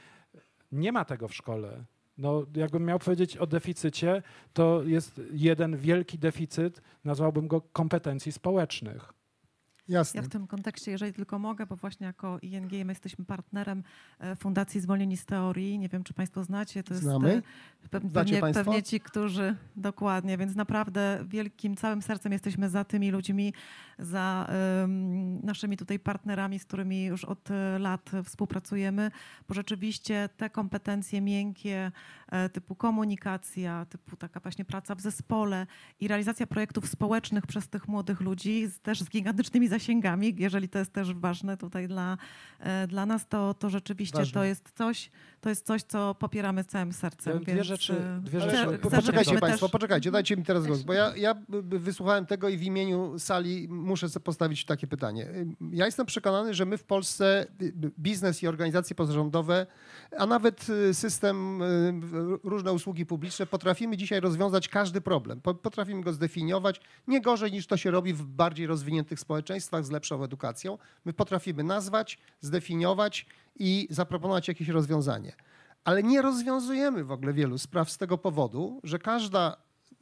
Nie ma tego w szkole. No, jakbym miał powiedzieć o deficycie, to jest jeden wielki deficyt, nazwałbym go kompetencji społecznych. Jasne. Ja w tym kontekście, jeżeli tylko mogę, bo właśnie jako ING my jesteśmy partnerem e, Fundacji Zwolnieni z Teorii. Nie wiem, czy Państwo znacie. To jest Znamy. e, pe- Znacie pewnie, pewnie ci, którzy dokładnie, więc naprawdę wielkim, całym sercem jesteśmy za tymi ludźmi, za em, naszymi tutaj partnerami, z którymi już od e, lat współpracujemy, bo rzeczywiście te kompetencje miękkie, e, typu komunikacja, typu taka właśnie praca w zespole i realizacja projektów społecznych przez tych młodych ludzi, też z gigantycznymi zasięgami, jeżeli to jest też ważne tutaj dla, e, dla nas, to, to rzeczywiście Ważne. to jest coś, to jest coś, co popieramy całym sercem. Ja dwie więc, rzeczy- e, dwie rzeczy- chcę- po- poczekajcie żebyśmy Państwo, też- poczekajcie, dajcie mi teraz głos, bo ja, ja wysłuchałem tego i w imieniu sali muszę sobie postawić takie pytanie. Ja jestem przekonany, że my w Polsce y, biznes i organizacje pozarządowe, a nawet y, system, y, różne usługi publiczne potrafimy dzisiaj rozwiązać każdy problem. Po- Potrafimy go zdefiniować nie gorzej niż to się robi w bardziej rozwiniętych społeczeństwach z lepszą edukacją. My potrafimy nazwać, zdefiniować i zaproponować jakieś rozwiązanie. Ale nie rozwiązujemy w ogóle wielu spraw z tego powodu, że każda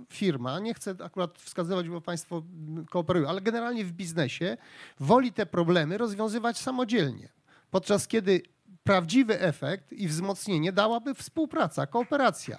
firma, nie chcę akurat wskazywać, bo Państwo kooperują, ale generalnie w biznesie woli te problemy rozwiązywać samodzielnie. Podczas kiedy prawdziwy efekt i wzmocnienie dałaby współpraca, kooperacja.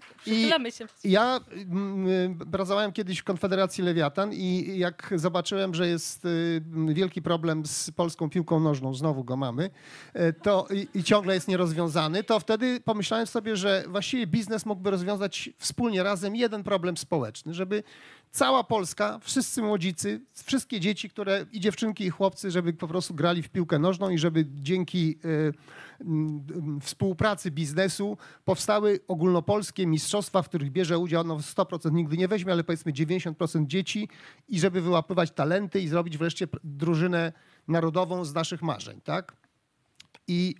Tak, przychylamy się. Ja mm, pracowałem kiedyś w Konfederacji Lewiatan i jak zobaczyłem, że jest y, wielki problem z polską piłką nożną, znowu go mamy, e, to i, i ciągle jest nierozwiązany, to wtedy pomyślałem sobie, że właściwie biznes mógłby rozwiązać wspólnie razem jeden problem społeczny, żeby cała Polska, wszyscy młodzicy, wszystkie dzieci, które i dziewczynki i chłopcy, żeby po prostu grali w piłkę nożną i żeby dzięki y, mm, współpracy biznesu powstały ogólnopolskie mistrzostwa, w których bierze udział no 100% nigdy nie weźmie, ale powiedzmy 90% dzieci i żeby wyłapywać talenty i zrobić wreszcie drużynę narodową z naszych marzeń, tak? I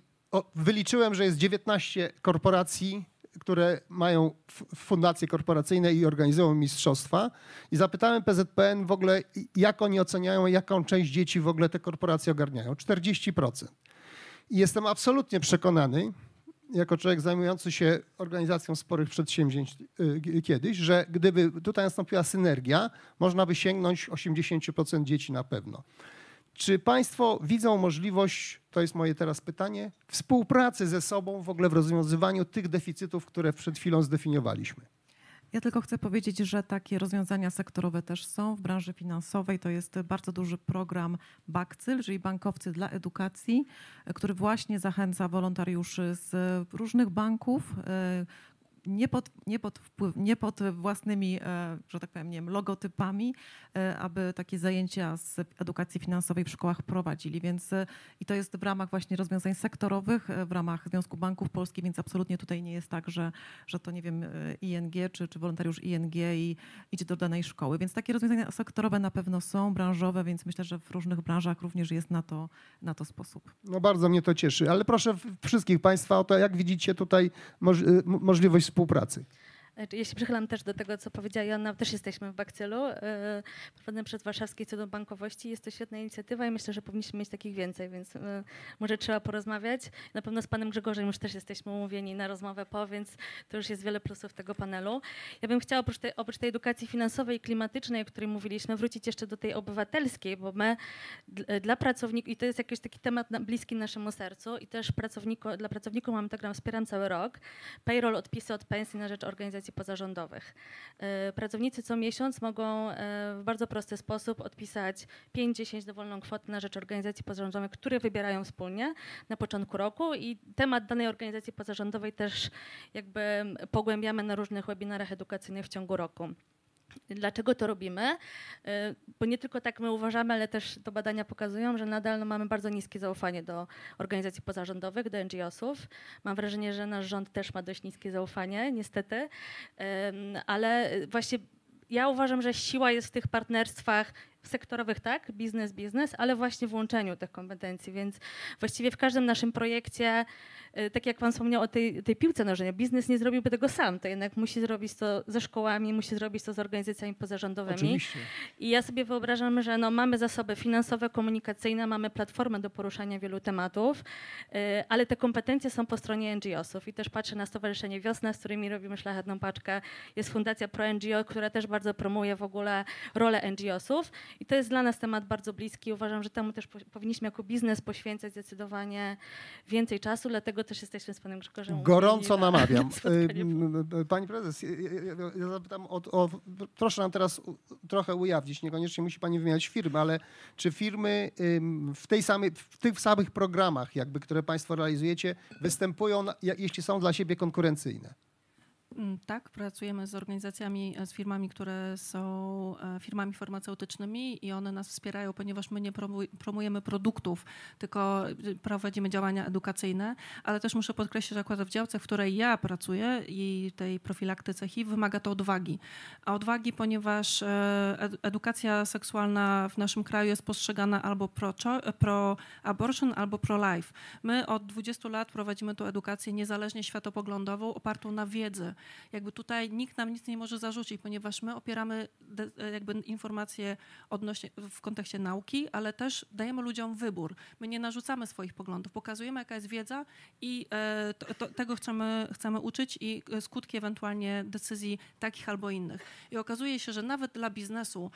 wyliczyłem, że jest 19 korporacji, które mają fundacje korporacyjne i organizują mistrzostwa. I zapytałem PZPN w ogóle, jak oni oceniają, jaką część dzieci w ogóle te korporacje ogarniają. 40%. I jestem absolutnie przekonany, jako człowiek zajmujący się organizacją sporych przedsięwzięć y, kiedyś, że gdyby tutaj nastąpiła synergia, można by sięgnąć 80% dzieci na pewno. Czy Państwo widzą możliwość, to jest moje teraz pytanie, współpracy ze sobą w ogóle w rozwiązywaniu tych deficytów, które przed chwilą zdefiniowaliśmy? Ja tylko chcę powiedzieć, że takie rozwiązania sektorowe też są w branży finansowej. To jest bardzo duży program BAKCYL, czyli Bankowcy dla Edukacji, który właśnie zachęca wolontariuszy z różnych banków, nie pod, nie pod, wpływ, nie pod własnymi, e, że tak powiem, nie wiem, logotypami, e, aby takie zajęcia z edukacji finansowej w szkołach prowadzili. Więc i to jest w ramach właśnie rozwiązań sektorowych, w ramach Związku Banków Polskich, więc absolutnie tutaj nie jest tak, że, że to nie wiem, ING czy, czy wolontariusz ING i idzie do danej szkoły. Więc takie rozwiązania sektorowe na pewno są, branżowe, więc myślę, że w różnych branżach również jest na to, na to sposób. No bardzo mnie to cieszy, ale proszę wszystkich Państwa o to, jak widzicie tutaj moż możliwość współpracy. Znaczy, się przychylam też do tego, co powiedziała Joanna. Też jesteśmy w Bakcelu, e, prowadzony przez Warszawskie Instytut Bankowości. Jest to świetna inicjatywa i myślę, że powinniśmy mieć takich więcej, więc e, może trzeba porozmawiać. Na pewno z panem Grzegorzem już też jesteśmy umówieni na rozmowę po, więc to już jest wiele plusów tego panelu. Ja bym chciała oprócz tej, oprócz tej edukacji finansowej i klimatycznej, o której mówiliśmy, wrócić jeszcze do tej obywatelskiej, bo my dla pracowników, i to jest jakiś taki temat bliski naszemu sercu i też pracowniku, dla pracowników mamy program Wspieram cały rok. Payroll, odpisy od pensji na rzecz organizacji organizacji pozarządowych. E, pracownicy co miesiąc mogą e, w bardzo prosty sposób odpisać 5-10 dowolną kwotę na rzecz organizacji pozarządowych, które wybierają wspólnie na początku roku i temat danej organizacji pozarządowej też jakby pogłębiamy na różnych webinarach edukacyjnych w ciągu roku. Dlaczego to robimy? Y, bo nie tylko tak my uważamy, ale też to badania pokazują, że nadal no, mamy bardzo niskie zaufanie do organizacji pozarządowych, do NGO-sów. Mam wrażenie, że nasz rząd też ma dość niskie zaufanie, niestety, ale właśnie ja uważam, że siła jest w tych partnerstwach sektorowych, tak, biznes, biznes, ale właśnie w łączeniu tych kompetencji, więc właściwie w każdym naszym projekcie tak jak pan wspomniał o tej, tej piłce nożnej, biznes nie zrobiłby tego sam, to jednak musi zrobić to ze szkołami, musi zrobić to z organizacjami pozarządowymi. Oczywiście. I ja sobie wyobrażam, że no, mamy zasoby finansowe, komunikacyjne, mamy platformę do poruszania wielu tematów, e, ale te kompetencje są po stronie NGO-sów i też patrzę na Stowarzyszenie Wiosna, z którymi robimy szlachetną paczkę. Jest Fundacja Pro NGO, która też bardzo promuje w ogóle rolę NGO-sów i to jest dla nas temat bardzo bliski. Uważam, że temu też powinniśmy jako biznes poświęcać zdecydowanie więcej czasu, dlatego też jesteśmy z panem Grzegorzem. Gorąco namawiam. *laughs* Y, pani prezes, ja zapytam o, o, proszę nam teraz trochę ujawnić, niekoniecznie musi pani wymieniać firmy, ale czy firmy w, tej samej, w tych samych programach, jakby, które państwo realizujecie, występują, jeśli są dla siebie konkurencyjne? Mm, tak, pracujemy z organizacjami, e, z firmami, które są e, firmami farmaceutycznymi i one nas wspierają, ponieważ my nie promujemy produktów, tylko y, prowadzimy działania edukacyjne, ale też muszę podkreślić, że akurat w działce, w której ja pracuję i tej profilaktyce HIV wymaga to odwagi. A odwagi, ponieważ e, edukacja seksualna w naszym kraju jest postrzegana albo pro-abortion, pro albo pro-life. My od 20 lat prowadzimy tę edukację niezależnie światopoglądową, opartą na wiedzy jakby tutaj nikt nam nic nie może zarzucić, ponieważ my opieramy e, jakby informacje odnośnie, w kontekście nauki, ale też dajemy ludziom wybór. My nie narzucamy swoich poglądów, pokazujemy jaka jest wiedza i e, to, to, tego chcemy, chcemy uczyć i e, skutki ewentualnie decyzji takich albo innych. I okazuje się, że nawet dla biznesu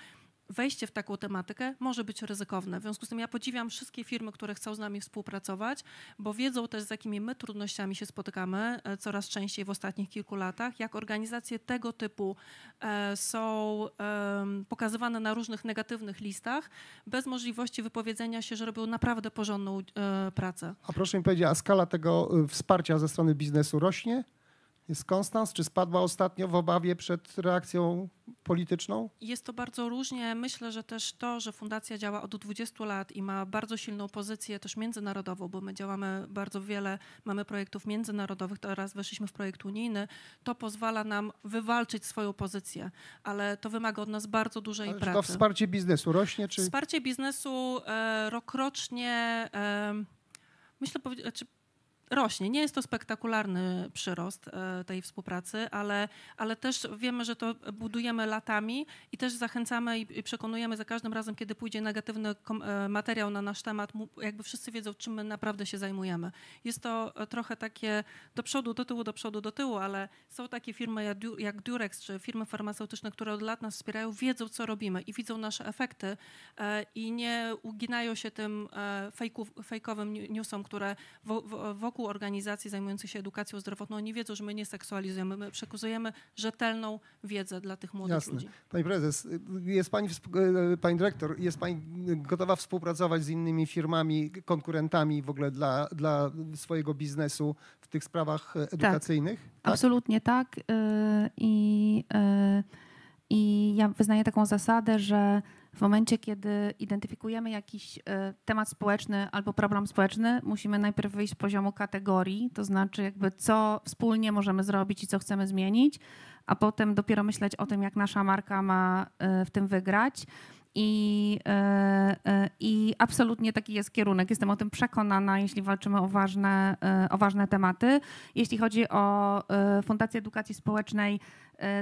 wejście w taką tematykę może być ryzykowne. W związku z tym ja podziwiam wszystkie firmy, które chcą z nami współpracować, bo wiedzą też, z jakimi my trudnościami się spotykamy e, coraz częściej w ostatnich kilku latach, jak organizacje tego typu e, są pokazywane na różnych negatywnych listach, bez możliwości wypowiedzenia się, że robią naprawdę porządną e, pracę. A proszę mi powiedzieć, a skala tego wsparcia ze strony biznesu rośnie? Jest konstans, czy spadła ostatnio w obawie przed reakcją polityczną? Jest to bardzo różnie. Myślę, że też to, że fundacja działa od 20 lat i ma bardzo silną pozycję też międzynarodową, bo my działamy bardzo wiele, mamy projektów międzynarodowych, teraz weszliśmy w projekt unijny, to pozwala nam wywalczyć swoją pozycję, ale to wymaga od nas bardzo dużej ale pracy. to wsparcie biznesu rośnie? Czy... Wsparcie biznesu e, rokrocznie, e, myślę, czy rośnie. Nie jest to spektakularny przyrost e, tej współpracy, ale, ale też wiemy, że to budujemy latami i też zachęcamy i przekonujemy za każdym razem, kiedy pójdzie negatywny e, materiał na nasz temat, jakby wszyscy wiedzą, czym my naprawdę się zajmujemy. Jest to e, trochę takie do przodu, do tyłu, do przodu, do tyłu, ale są takie firmy jak Durex czy firmy farmaceutyczne, które od lat nas wspierają, wiedzą, co robimy i widzą nasze efekty i nie uginają się tym fejkowym newsom, które wokół wokół organizacji zajmujących się edukacją zdrowotną, oni wiedzą, że my nie seksualizujemy, my przekazujemy rzetelną wiedzę dla tych młodych Jasne. ludzi. Pani prezes, jest pani, współ- e, pani dyrektor, jest pani gotowa współpracować z innymi firmami, konkurentami w ogóle dla, dla swojego biznesu w tych sprawach e, edukacyjnych? Tak? Absolutnie tak. I, I ja wyznaję taką zasadę, że w momencie, kiedy identyfikujemy jakiś y, temat społeczny albo problem społeczny, musimy najpierw wyjść z poziomu kategorii, to znaczy jakby co wspólnie możemy zrobić i co chcemy zmienić, a potem dopiero myśleć o tym, jak nasza marka ma y, w tym wygrać. I, y, I absolutnie taki jest kierunek. Jestem o tym przekonana, jeśli walczymy o ważne, o ważne tematy. Jeśli chodzi o Fundację Edukacji Społecznej,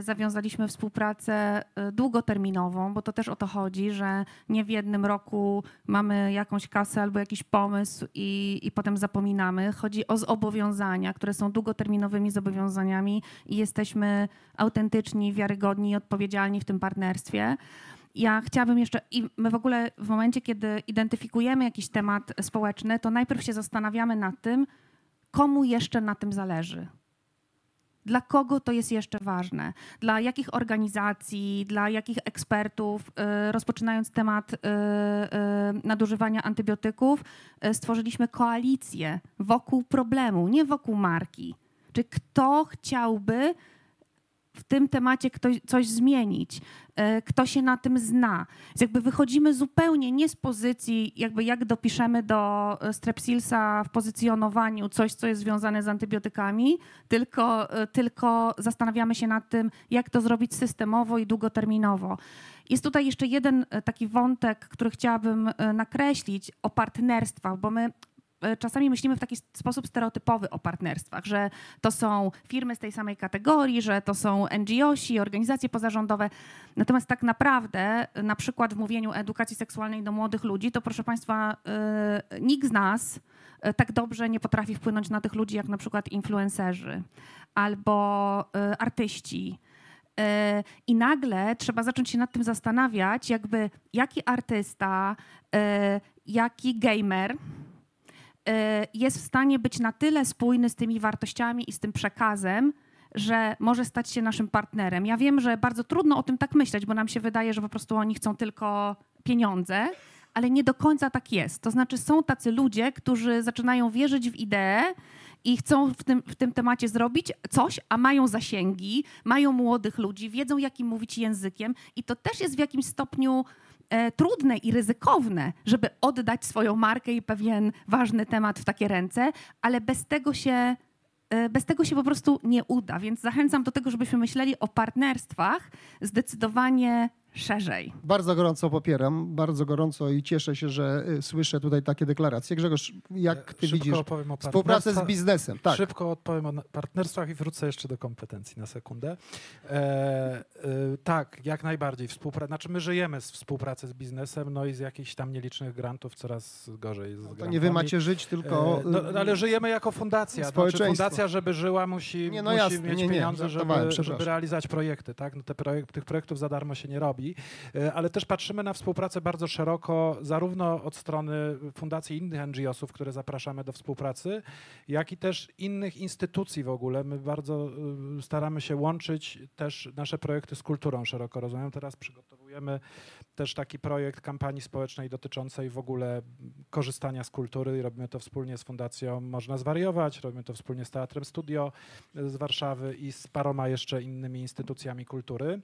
zawiązaliśmy współpracę y, długoterminową, bo to też o to chodzi, że nie w jednym roku mamy jakąś kasę albo jakiś pomysł i, i potem zapominamy. Chodzi o zobowiązania, które są długoterminowymi zobowiązaniami i jesteśmy autentyczni, wiarygodni i odpowiedzialni w tym partnerstwie. Ja chciałabym jeszcze, i my w ogóle w momencie, kiedy identyfikujemy jakiś temat społeczny, to najpierw się zastanawiamy nad tym, komu jeszcze na tym zależy. Dla kogo to jest jeszcze ważne? Dla jakich organizacji, dla jakich ekspertów, y, rozpoczynając temat y, y, nadużywania antybiotyków, stworzyliśmy koalicję wokół problemu, nie wokół marki. Czy kto chciałby w tym temacie ktoś, coś zmienić, y, kto się na tym zna. Więc jakby wychodzimy zupełnie nie z pozycji, jakby jak dopiszemy do y, strepsilsa w pozycjonowaniu coś, co jest związane z antybiotykami, tylko, y, tylko zastanawiamy się nad tym, jak to zrobić systemowo i długoterminowo. Jest tutaj jeszcze jeden taki wątek, który chciałabym nakreślić o partnerstwach, bo my e, czasami myślimy w taki sposób stereotypowy o partnerstwach, że to są firmy z tej samej kategorii, że to są NGOsi, organizacje pozarządowe. Natomiast tak naprawdę, na przykład w mówieniu edukacji seksualnej do młodych ludzi, to proszę Państwa, e, nikt z nas e, tak dobrze nie potrafi wpłynąć na tych ludzi, jak na przykład influencerzy albo e, artyści. E, I nagle trzeba zacząć się nad tym zastanawiać, jakby jaki artysta, e, jaki gamer e, jest w stanie być na tyle spójny z tymi wartościami i z tym przekazem, że może stać się naszym partnerem. Ja wiem, że bardzo trudno o tym tak myśleć, bo nam się wydaje, że po prostu oni chcą tylko pieniądze, ale nie do końca tak jest. To znaczy są tacy ludzie, którzy zaczynają wierzyć w ideę i chcą w tym, w tym temacie zrobić coś, a mają zasięgi, mają młodych ludzi, wiedzą jakim mówić językiem i to też jest w jakimś stopniu trudne i ryzykowne, żeby oddać swoją markę i pewien ważny temat w takie ręce, ale bez tego się e, bez tego się po prostu nie uda. Więc zachęcam do tego, żebyśmy myśleli o partnerstwach zdecydowanie szerzej. Bardzo gorąco popieram, bardzo gorąco i cieszę się, że y, słyszę tutaj takie deklaracje. Grzegorz, jak ty Szybko widzisz opowiem o współpracę z biznesem? Tak. Szybko odpowiem o partnerstwach i wrócę jeszcze do kompetencji na sekundę. E, e, tak, jak najbardziej. Współpra- znaczy my żyjemy z współpracy z biznesem, no i z jakichś tam nielicznych grantów coraz gorzej. Z To grantami. nie wy macie żyć, tylko... E, no, y, ale żyjemy jako fundacja. Znaczy, Społeczeństwo. fundacja, żeby żyła, musi, Nie, no musi jasne, mieć nie, nie, pieniądze, żeby, żeby realizować projekty. Tak? No te projek- tych projektów za darmo się nie robi. E, Ale też patrzymy na współpracę bardzo szeroko, zarówno od strony fundacji innych NGO-sów, które zapraszamy do współpracy, jak i też innych instytucji w ogóle. My bardzo y, staramy się łączyć też nasze projekty z kulturą szeroko rozumiałem. Teraz przygotowujemy też taki projekt kampanii społecznej dotyczącej w ogóle korzystania z kultury robimy to wspólnie z Fundacją Można Zwariować, robimy to wspólnie z Teatrem Studio z Warszawy i z paroma jeszcze innymi instytucjami kultury.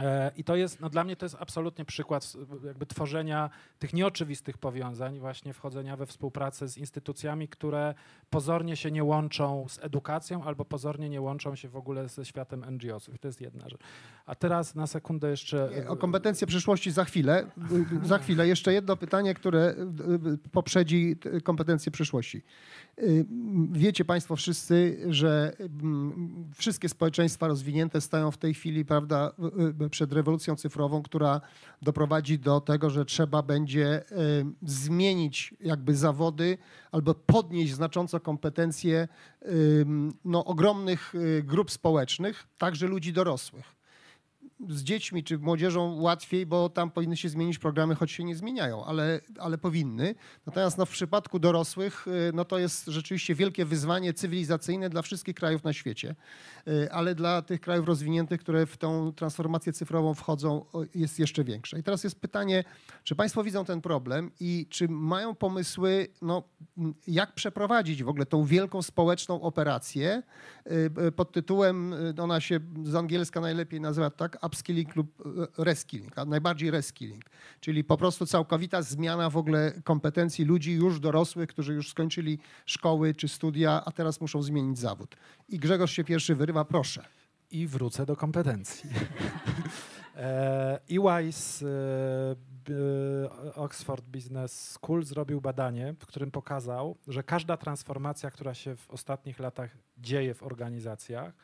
E, I to jest, no dla mnie to jest absolutnie przykład jakby tworzenia tych nieoczywistych powiązań, właśnie wchodzenia we współpracę z instytucjami, które pozornie się nie łączą z edukacją albo pozornie nie łączą się w ogóle ze światem NGO-sów. To jest jedna rzecz. A teraz na sekundę jeszcze... Nie, O kompetencje przyszłości za chwilę. *laughs* Za chwilę. Jeszcze jedno pytanie, które y, poprzedzi kompetencje przyszłości. Wiecie Państwo wszyscy, że wszystkie społeczeństwa rozwinięte stają w tej chwili prawda, przed rewolucją cyfrową, która doprowadzi do tego, że trzeba będzie y, zmienić jakby zawody albo podnieść znacząco kompetencje no, ogromnych y, grup społecznych, także ludzi dorosłych z dziećmi czy młodzieżą łatwiej, bo tam powinny się zmienić programy, choć się nie zmieniają, ale, ale powinny. Natomiast no, w przypadku dorosłych y, no, to jest rzeczywiście wielkie wyzwanie cywilizacyjne dla wszystkich krajów na świecie, y, ale dla tych krajów rozwiniętych, które w tą transformację cyfrową wchodzą, jest jeszcze większe. I teraz jest pytanie, czy Państwo widzą ten problem i czy mają pomysły, no, jak przeprowadzić w ogóle tą wielką społeczną operację y, pod tytułem, ona się z angielska najlepiej nazywa tak, upskilling lub y, reskilling, a najbardziej reskilling, czyli po prostu całkowita zmiana w ogóle kompetencji ludzi już dorosłych, którzy już skończyli szkoły czy studia, a teraz muszą zmienić zawód. I Grzegorz się pierwszy wyrywa, proszę. I wrócę do kompetencji. *laughs* E, EY e, b- Oxford Business School zrobił badanie, w którym pokazał, że każda transformacja, która się w ostatnich latach dzieje w organizacjach,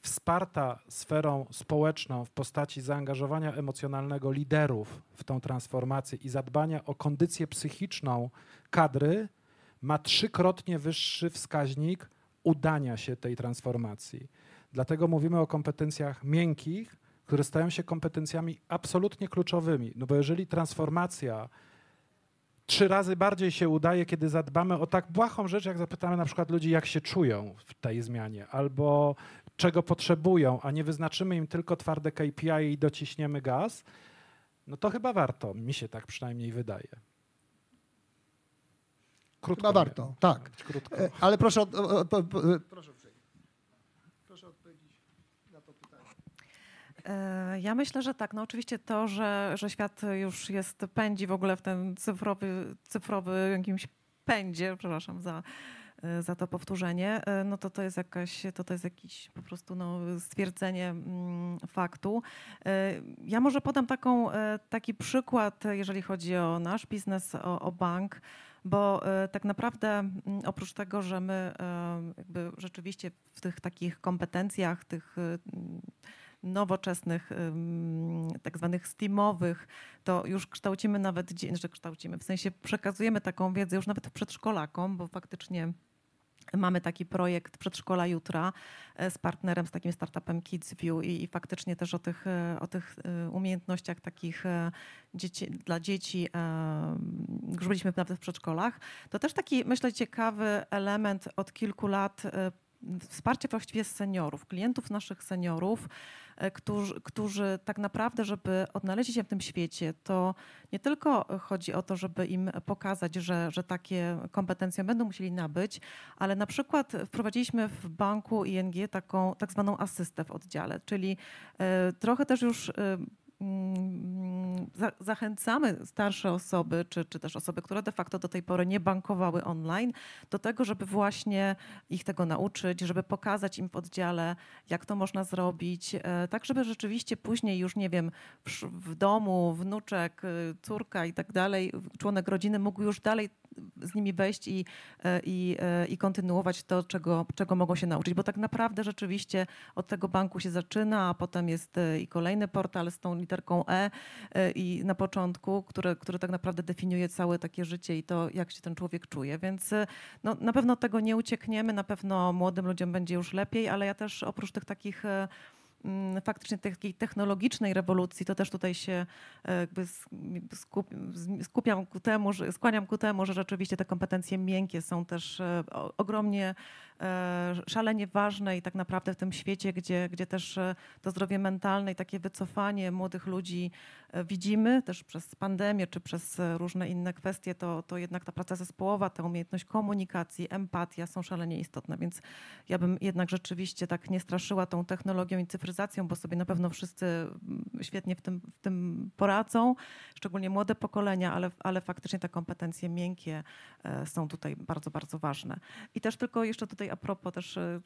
wsparta sferą społeczną w postaci zaangażowania emocjonalnego liderów w tą transformację i zadbania o kondycję psychiczną kadry, ma trzykrotnie wyższy wskaźnik udania się tej transformacji. Dlatego mówimy o kompetencjach miękkich, które stają się kompetencjami absolutnie kluczowymi. No bo jeżeli transformacja trzy razy bardziej się udaje, kiedy zadbamy o tak błahą rzecz, jak zapytamy na przykład ludzi, jak się czują w tej zmianie, albo czego potrzebują, a nie wyznaczymy im tylko twarde KPI i dociśniemy gaz, no to chyba warto, mi się tak przynajmniej wydaje. Krótko Chyba nie. warto, tak. Krótko. E, Ale proszę, od, o, o, o, proszę. Proszę odpowiedzieć na to pytanie. E, Ja myślę, że tak. No oczywiście to, że, że świat już jest, pędzi w ogóle w ten cyfrowy, cyfrowy jakimś pędzie, przepraszam za, za to powtórzenie, e, no to to jest jakaś, to, to jest jakiś po prostu no, stwierdzenie mm, faktu. E, Ja może podam taką, taki przykład, jeżeli chodzi o nasz biznes, o, o bank, bo tak naprawdę mm, oprócz tego, że my jakby rzeczywiście w tych takich kompetencjach, tych mm, nowoczesnych, tak zwanych steamowych, to już kształcimy nawet, znaczy kształcimy, w sensie przekazujemy taką wiedzę już nawet przedszkolakom, bo faktycznie mamy taki projekt Przedszkola Jutra e, z partnerem, z takim startupem KidsView i, i faktycznie też o tych, e, o tych e, umiejętnościach takich dzieci, dla dzieci e, żebyliśmy nawet w przedszkolach. To też taki, myślę, ciekawy element od kilku lat wsparcie właściwie seniorów, klientów naszych seniorów, e, którzy, którzy tak naprawdę, żeby odnaleźć się w tym świecie, to nie tylko chodzi o to, żeby im pokazać, że, że takie kompetencje będą musieli nabyć, ale na przykład wprowadziliśmy w banku ING taką tak zwaną asystę w oddziale, czyli e, trochę też już e, zachęcamy starsze osoby, czy, czy też osoby, które de facto do tej pory nie bankowały online, do tego, żeby właśnie ich tego nauczyć, żeby pokazać im w oddziale, jak to można zrobić, e, tak żeby rzeczywiście później już, nie wiem, w, domu wnuczek, y, córka i tak dalej, członek rodziny mógł już dalej z nimi wejść i, e, i, e, i kontynuować to, czego, czego mogą się nauczyć. Bo tak naprawdę rzeczywiście od tego banku się zaczyna, a potem jest e, i kolejny portal z tą literką E e, i na początku, który, który tak naprawdę definiuje całe takie życie i to, jak się ten człowiek czuje. Więc e, no, na pewno tego nie uciekniemy, na pewno młodym ludziom będzie już lepiej, ale ja też oprócz tych takich e, mm, faktycznie takiej technologicznej rewolucji, to też tutaj się jakby skupiam ku temu, skłaniam ku temu, że rzeczywiście te kompetencje miękkie są też ogromnie szalenie ważne i tak naprawdę w tym świecie, gdzie, gdzie też e, to zdrowie mentalne i takie wycofanie młodych ludzi e, widzimy też przez pandemię czy przez e, różne inne kwestie, to, to jednak ta praca zespołowa, ta umiejętność komunikacji, empatia są szalenie istotne, więc ja bym jednak rzeczywiście tak nie straszyła tą technologią i cyfryzacją, bo sobie na pewno wszyscy mm, świetnie w tym, w tym poradzą, szczególnie młode pokolenia, ale, ale faktycznie te kompetencje miękkie e, są tutaj bardzo, bardzo ważne. I też tylko jeszcze tutaj a propos też e,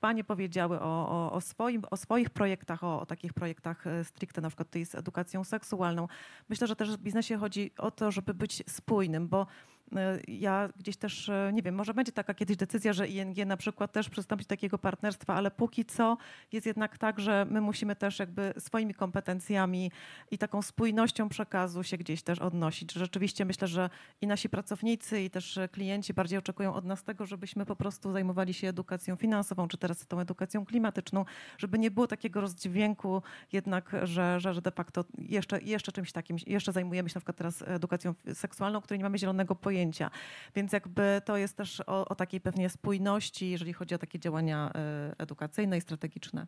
panie powiedziały o, o, o, swoim, o swoich projektach, o, o takich projektach e, stricte na przykład tutaj z edukacją seksualną. Myślę, że też w biznesie chodzi o to, żeby być spójnym, bo Ja gdzieś też, e, nie wiem, może będzie taka kiedyś decyzja, że ING na przykład też przystąpi do takiego partnerstwa, ale póki co jest jednak tak, że my musimy też jakby swoimi kompetencjami i taką spójnością przekazu się gdzieś też odnosić. Rzeczywiście myślę, że i nasi pracownicy, i też e, klienci bardziej oczekują od nas tego, żebyśmy po prostu zajmowali się edukacją finansową, czy teraz tą edukacją klimatyczną, żeby nie było takiego rozdźwięku jednak, że, że, że de facto jeszcze, jeszcze czymś takim, jeszcze zajmujemy się na przykład teraz edukacją seksualną, której nie mamy zielonego pojęcia. Więc jakby to jest też o, o takiej pewnie spójności, jeżeli chodzi o takie działania e, edukacyjne i strategiczne.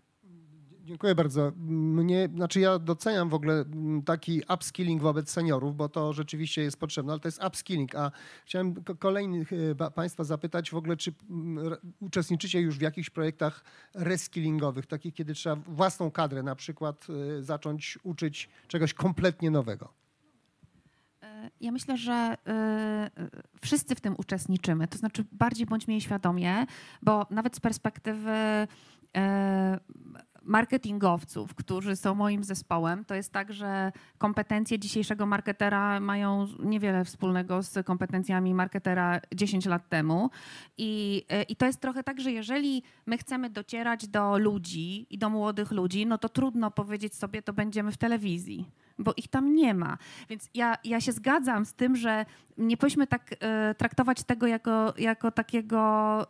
Dziękuję bardzo. Mnie, znaczy ja doceniam w ogóle mm, taki upskilling wobec seniorów, bo to rzeczywiście jest potrzebne, ale to jest upskilling. A chciałem ko- kolejnych e, Państwa zapytać w ogóle, czy mm, uczestniczycie już w jakichś projektach reskillingowych, takich, kiedy trzeba własną kadrę na przykład e, zacząć uczyć czegoś kompletnie nowego? Ja myślę, że e, wszyscy w tym uczestniczymy. To znaczy, bardziej bądźmy jej świadomie, bo nawet z perspektywy e, marketingowców, którzy są moim zespołem, to jest tak, że kompetencje dzisiejszego marketera mają niewiele wspólnego z kompetencjami marketera 10 lat temu. I, I to jest trochę tak, że jeżeli my chcemy docierać do ludzi i do młodych ludzi, no to trudno powiedzieć sobie, to będziemy w telewizji bo ich tam nie ma. Więc ja, ja się zgadzam z tym, że nie powinniśmy tak e, traktować tego jako, jako takiego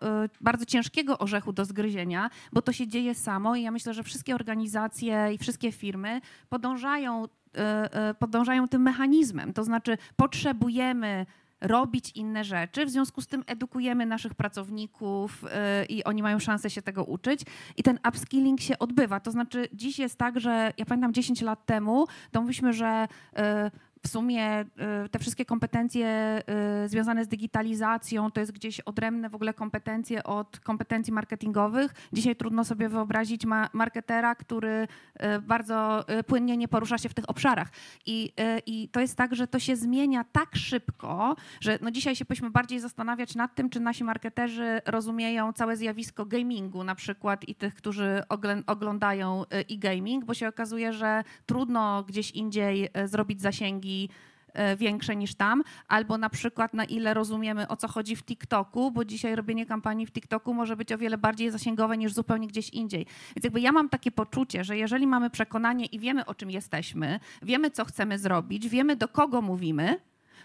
e, bardzo ciężkiego orzechu do zgryzienia, bo to się dzieje samo i ja myślę, że wszystkie organizacje i wszystkie firmy podążają, e, podążają tym mechanizmem. To znaczy potrzebujemy robić inne rzeczy. W związku z tym edukujemy naszych pracowników y, i oni mają szansę się tego uczyć. I ten upskilling się odbywa. To znaczy dziś jest tak, że ja pamiętam 10 lat temu, to mówiliśmy, że y, w sumie y, te wszystkie kompetencje y, związane z digitalizacją to jest gdzieś odrębne w ogóle kompetencje od kompetencji marketingowych. Dzisiaj trudno sobie wyobrazić ma marketera, który y, bardzo płynnie nie porusza się w tych obszarach. I, I to jest tak, że to się zmienia tak szybko, że no dzisiaj się powinniśmy bardziej zastanawiać nad tym, czy nasi marketerzy rozumieją całe zjawisko gamingu na przykład i tych, którzy oglądają e-gaming, bo się okazuje, że trudno gdzieś indziej zrobić zasięgi y, większe niż tam, albo na przykład na ile rozumiemy o co chodzi w TikToku, bo dzisiaj robienie kampanii w TikToku może być o wiele bardziej zasięgowe niż zupełnie gdzieś indziej. Więc jakby ja mam takie poczucie, że jeżeli mamy przekonanie i wiemy o czym jesteśmy, wiemy co chcemy zrobić, wiemy do kogo mówimy,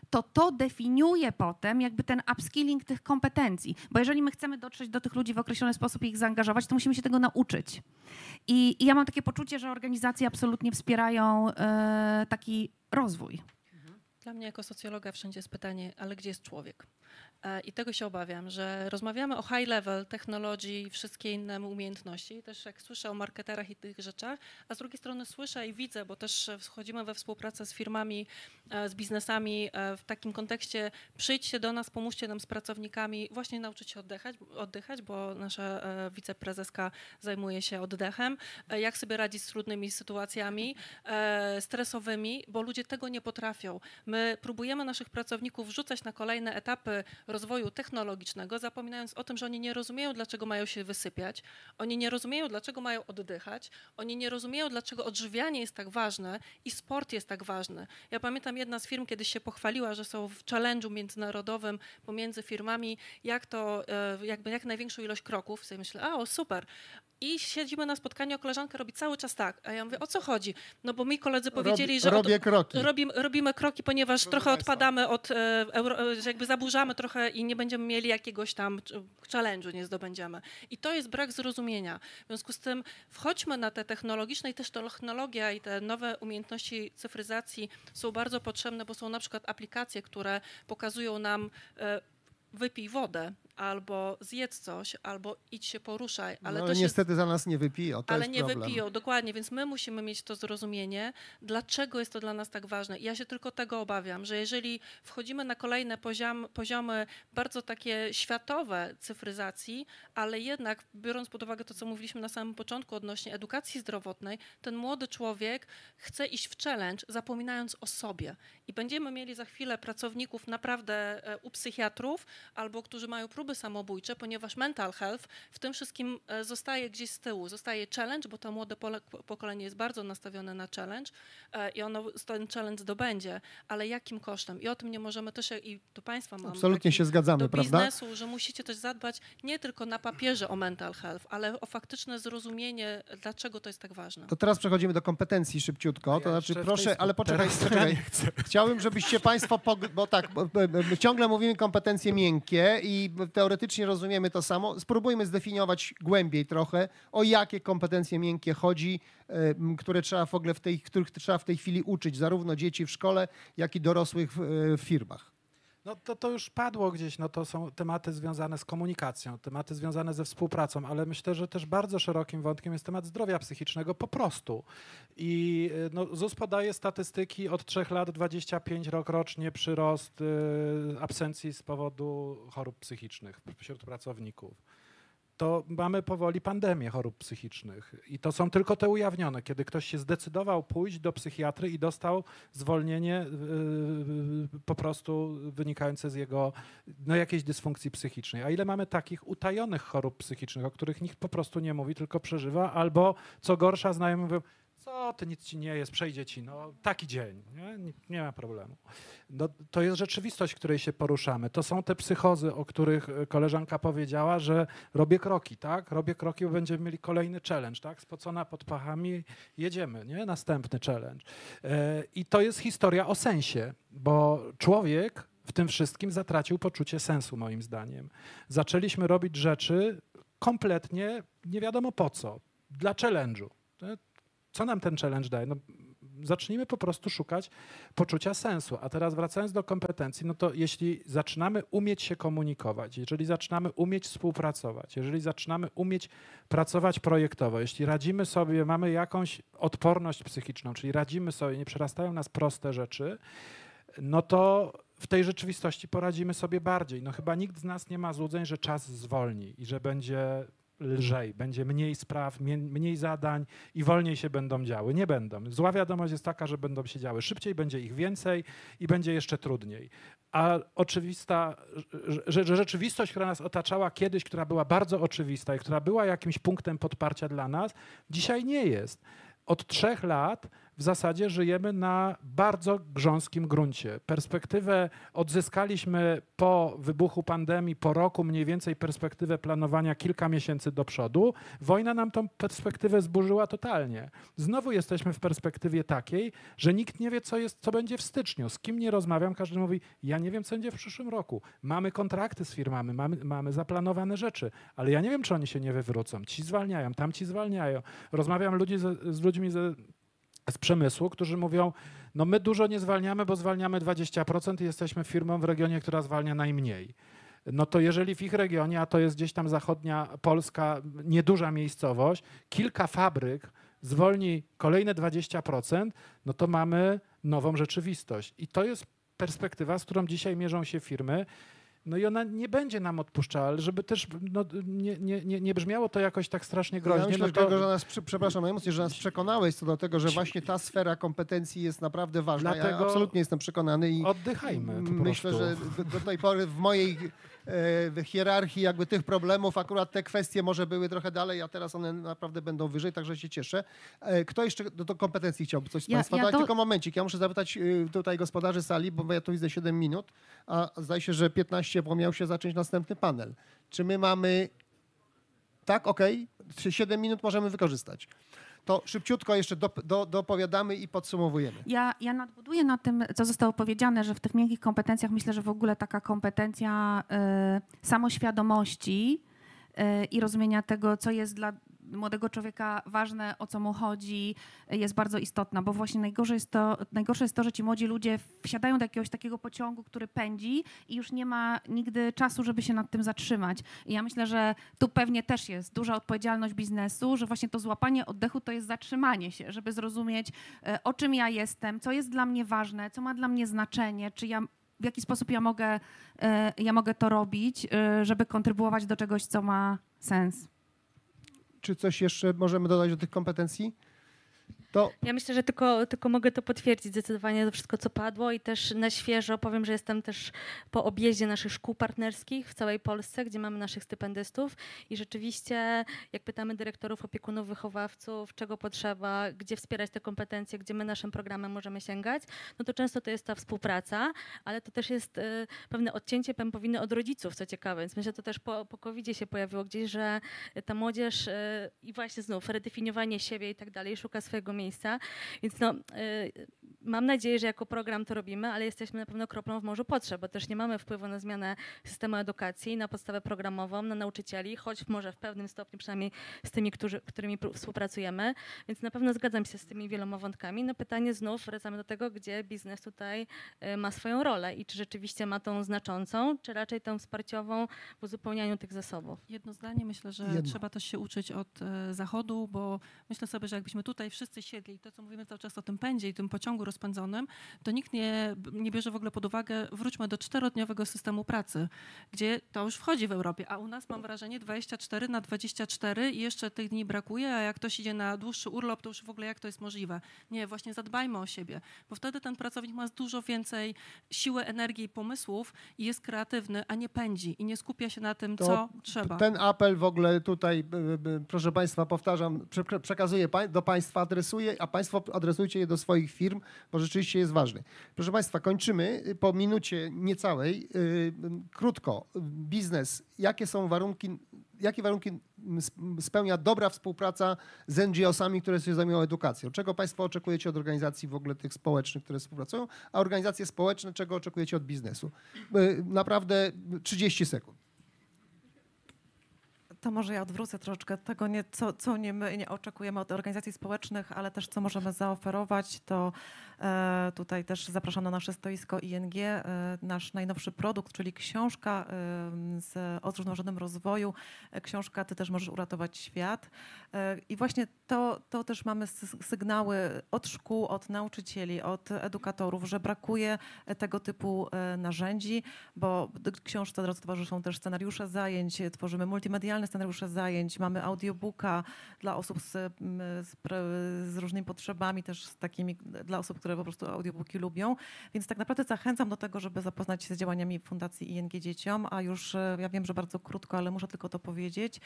to to definiuje potem jakby ten upskilling tych kompetencji. Bo jeżeli my chcemy dotrzeć do tych ludzi w określony sposób i ich zaangażować, to musimy się tego nauczyć. I, i ja mam takie poczucie, że organizacje absolutnie wspierają e, taki rozwój. Dla mnie jako socjologa wszędzie jest pytanie, ale gdzie jest człowiek? E, I tego się obawiam, że rozmawiamy o high level technologii i wszystkie inne umiejętności. Też jak słyszę o marketerach i tych rzeczach, a z drugiej strony słyszę i widzę, bo też wchodzimy we współpracę z firmami, e, z biznesami e, w takim kontekście przyjdźcie do nas, pomóżcie nam z pracownikami, właśnie nauczyć się oddychać, oddychać bo nasza wiceprezeska zajmuje się oddechem, jak sobie radzić z trudnymi sytuacjami stresowymi, bo ludzie tego nie potrafią. My próbujemy naszych pracowników wrzucać na kolejne etapy rozwoju technologicznego, zapominając o tym, że oni nie rozumieją, dlaczego mają się wysypiać, oni nie rozumieją, dlaczego mają oddychać, oni nie rozumieją, dlaczego odżywianie jest tak ważne i sport jest tak ważny. Ja pamiętam jedna z firm kiedyś się pochwaliła, że są w challenge'u międzynarodowym pomiędzy firmami, jak to, e, jakby jak największą ilość kroków. Sobie myślę, a o super. I siedzimy na spotkaniu, a koleżanka robi cały czas tak. A ja mówię, o co chodzi? No bo mi koledzy powiedzieli, Rob, że... od- robię kroki. Robimy, robimy kroki, ponieważ Proszę trochę państwa. odpadamy od, e, euro, e, że jakby zaburzamy trochę i nie będziemy mieli jakiegoś tam challenge'u, nie zdobędziemy. I to jest brak zrozumienia. W związku z tym wchodźmy na te technologiczne i też technologia i te nowe umiejętności cyfryzacji są bardzo potrzebne, bo są na przykład aplikacje, które pokazują nam e, wypij wodę, albo zjedz coś, albo idź się poruszaj. Ale no, to się niestety za nas nie wypiją, to ale nie problem. wypiją, dokładnie, więc my musimy mieć to zrozumienie, dlaczego jest to dla nas tak ważne. I ja się tylko tego obawiam, że jeżeli wchodzimy na kolejne poziom, poziomy bardzo takie światowe cyfryzacji, ale jednak biorąc pod uwagę to, co mówiliśmy na samym początku odnośnie edukacji zdrowotnej, ten młody człowiek chce iść w challenge, zapominając o sobie. I będziemy mieli za chwilę pracowników naprawdę e, u psychiatrów, albo którzy mają próby próby samobójcze, ponieważ mental health w tym wszystkim e, zostaje gdzieś z tyłu. Zostaje challenge, bo to młode pokolenie jest bardzo nastawione na challenge e, i ono ten challenge dobędzie, ale jakim kosztem? I o tym nie możemy też, i do Państwa mam Absolutnie się zgadzamy, do prawda? biznesu, że musicie też zadbać nie tylko na papierze o mental health, ale o faktyczne zrozumienie, dlaczego to jest tak ważne. To teraz przechodzimy do kompetencji szybciutko. To Ja znaczy, jeszcze w proszę, ale poczekaj, to poczekaj. Chciałbym, żebyście Państwo, bo tak, bo- bo- bo ciągle mówimy kompetencje miękkie i teoretycznie rozumiemy to samo. Spróbujmy zdefiniować głębiej trochę, o jakie kompetencje miękkie chodzi, które trzeba w ogóle w tej, których trzeba w tej chwili uczyć, zarówno dzieci w szkole, jak i dorosłych w, e, w firmach. No to, to już padło gdzieś, no to są tematy związane z komunikacją, tematy związane ze współpracą, ale myślę, że też bardzo szerokim wątkiem jest temat zdrowia psychicznego po prostu. I y, no, ZUS podaje statystyki od 3 lat 25 rok rocznie przyrost y, absencji z powodu chorób psychicznych wśród pracowników. To mamy powoli pandemię chorób psychicznych i to są tylko te ujawnione, kiedy ktoś się zdecydował pójść do psychiatry i dostał zwolnienie yy, po prostu wynikające z jego no, jakiejś dysfunkcji psychicznej. A ile mamy takich utajonych chorób psychicznych, o których nikt po prostu nie mówi, tylko przeżywa, albo co gorsza, znajomi mówią, co ty, nic ci nie jest, przejdzie ci, no taki dzień, nie, nie, ma problemu. No, to jest rzeczywistość, w której się poruszamy. To są te psychozy, o których e, koleżanka powiedziała, że robię kroki, tak? Robię kroki, bo będziemy mieli kolejny challenge, tak? Spocona pod pachami, jedziemy, nie? Następny challenge. E, I to jest historia o sensie, bo człowiek w tym wszystkim zatracił poczucie sensu, moim zdaniem. Zaczęliśmy robić rzeczy kompletnie nie wiadomo po co, dla challenge'u. Co nam ten challenge daje? No, zacznijmy po prostu szukać poczucia sensu. A teraz wracając do kompetencji, no to jeśli zaczynamy umieć się komunikować, jeżeli zaczynamy umieć współpracować, jeżeli zaczynamy umieć pracować projektowo, jeśli radzimy sobie, mamy jakąś odporność psychiczną, czyli radzimy sobie, nie przerastają nas proste rzeczy, no to w tej rzeczywistości poradzimy sobie bardziej. No chyba nikt z nas nie ma złudzeń, że czas zwolni i że będzie lżej, będzie mniej spraw, mniej zadań i wolniej się będą działy. Nie będą. Zła wiadomość jest taka, że będą się działy szybciej, będzie ich więcej i będzie jeszcze trudniej. A oczywista, że, że rzeczywistość, która nas otaczała kiedyś, która była bardzo oczywista i która była jakimś punktem podparcia dla nas, dzisiaj nie jest. Od trzech lat w zasadzie żyjemy na bardzo grząskim gruncie. Perspektywę odzyskaliśmy po wybuchu pandemii, po roku mniej więcej perspektywę planowania kilka miesięcy do przodu. Wojna nam tą perspektywę zburzyła totalnie. Znowu jesteśmy w perspektywie takiej, że nikt nie wie, co, jest, co będzie w styczniu. Z kim nie rozmawiam, każdy mówi, ja nie wiem, co będzie w przyszłym roku. Mamy kontrakty z firmami, mamy, mamy zaplanowane rzeczy, ale ja nie wiem, czy oni się nie wywrócą. Ci zwalniają, tamci zwalniają. Rozmawiam ludzi ze, z ludźmi ze, z przemysłu, którzy mówią, no my dużo nie zwalniamy, bo zwalniamy 20% i jesteśmy firmą w regionie, która zwalnia najmniej. No to jeżeli w ich regionie, a to jest gdzieś tam zachodnia Polska, nieduża miejscowość, kilka fabryk zwolni kolejne 20%, no to mamy nową rzeczywistość. I to jest perspektywa, z którą dzisiaj mierzą się firmy. No i ona nie będzie nam odpuszczała, ale żeby też no, nie, nie, nie, brzmiało to jakoś tak strasznie groźnie. Ja myślę, no to, tego, że nas, przepraszam najmocniej, że nas przekonałeś co do tego, że właśnie ta sfera kompetencji jest naprawdę ważna. Ja Dlatego absolutnie jestem przekonany i Oddychajmy myślę, że do, tej pory w mojej hierarchii jakby tych problemów akurat te kwestie może były trochę dalej, a teraz one naprawdę będą wyżej, także się cieszę. E, Kto jeszcze do, do kompetencji chciałby coś z Ja- Państwa? ja do- Tylko momencik, ja muszę zapytać y, tutaj gospodarzy sali, bo ja tu widzę 7 minut, a zdaje się, że 15, bo miał się zacząć następny panel. Czy my mamy... Tak, okej, Czy 7 minut możemy wykorzystać. To szybciutko jeszcze do, do, dopowiadamy i podsumowujemy. Ja, ja nadbuduję na tym, co zostało powiedziane, że w tych miękkich kompetencjach myślę, że w ogóle taka kompetencja y, samoświadomości y, i rozumienia tego, co jest dla młodego człowieka ważne, o co mu chodzi, jest bardzo istotna, bo właśnie najgorsze jest, to, najgorsze jest to, że ci młodzi ludzie wsiadają do jakiegoś takiego pociągu, który pędzi i już nie ma nigdy czasu, żeby się nad tym zatrzymać. I ja myślę, że tu pewnie też jest duża odpowiedzialność biznesu, że właśnie to złapanie oddechu to jest zatrzymanie się, żeby zrozumieć, e, o czym ja jestem, co jest dla mnie ważne, co ma dla mnie znaczenie, czy ja, w jaki sposób ja mogę, e, ja mogę to robić, e, żeby kontrybuować do czegoś, co ma sens. Czy coś jeszcze możemy dodać do tych kompetencji? To Ja myślę, że tylko, tylko mogę to potwierdzić zdecydowanie to wszystko, co padło i też na świeżo powiem, że jestem też po objeździe naszych szkół partnerskich w całej Polsce, gdzie mamy naszych stypendystów i rzeczywiście jak pytamy dyrektorów, opiekunów, wychowawców, czego potrzeba, gdzie wspierać te kompetencje, gdzie my naszym programem możemy sięgać, no to często to jest ta współpraca, ale to też jest y, pewne odcięcie pępowiny od rodziców, co ciekawe, więc myślę, że to też po, po covid się pojawiło gdzieś, że ta młodzież y, i właśnie znów redefiniowanie siebie i tak dalej, szuka swojego miejsca, więc no, y, mam nadzieję, że jako program to robimy, ale jesteśmy na pewno kroplą w morzu potrzeb, bo też nie mamy wpływu na zmianę systemu edukacji, na podstawę programową, na nauczycieli, choć może w pewnym stopniu przynajmniej z tymi, którzy, którymi współpracujemy, więc na pewno zgadzam się z tymi wieloma wątkami. No pytanie znów, wracamy do tego, gdzie biznes tutaj y, ma swoją rolę i czy rzeczywiście ma tą znaczącą, czy raczej tą wsparciową w uzupełnianiu tych zasobów. Jedno zdanie, myślę, że Jedno. trzeba też się uczyć od e, zachodu, bo myślę sobie, że jakbyśmy tutaj wszyscy siedli i to, co mówimy cały czas o tym pędzie i tym pociągu rozpędzonym, to nikt nie, nie bierze w ogóle pod uwagę, wróćmy do czterodniowego systemu pracy, gdzie to już wchodzi w Europie, a u nas mam wrażenie 24 na 24 i jeszcze tych dni brakuje, a jak ktoś idzie na dłuższy urlop, to już w ogóle jak to jest możliwe? Nie, właśnie zadbajmy o siebie, bo wtedy ten pracownik ma dużo więcej siły, energii i pomysłów i jest kreatywny, a nie pędzi i nie skupia się na tym, To co trzeba. ten apel w ogóle tutaj, b- b- proszę Państwa, powtarzam, prze- przekazuję do Państwa, adresuję, a Państwo adresujcie je do swoich firm, bo rzeczywiście jest ważny. Proszę Państwa, kończymy y, po minucie niecałej. y, Krótko, biznes, jakie są warunki, jakie warunki mm, sp- spełnia dobra współpraca z NGO-sami, które się zajmują edukacją? Czego Państwo oczekujecie od organizacji w ogóle tych społecznych, które współpracują, a organizacje społeczne, czego oczekujecie od biznesu? Y, Naprawdę 30 sekund. To może ja odwrócę troszeczkę tego, nie, co, co nie my nie oczekujemy od organizacji społecznych, ale też co możemy zaoferować, to e, tutaj też zapraszam na nasze stoisko ING, e, nasz najnowszy produkt, czyli książka e, z, o zrównoważonym rozwoju. E, książka Ty też możesz uratować świat. E, I właśnie to, to też mamy sygnały od szkół, od nauczycieli, od edukatorów, że brakuje e, tego typu narzędzi, bo książce towarzyszą też scenariusze zajęć, tworzymy multimedialne scenariusze zajęć, mamy audiobooka dla osób z, m, z, z różnymi potrzebami, też z takimi dla osób, które po prostu audiobooki lubią. Więc tak naprawdę zachęcam do tego, żeby zapoznać się z działaniami Fundacji ING Dzieciom, a już e, ja wiem, że bardzo krótko, ale muszę tylko to powiedzieć,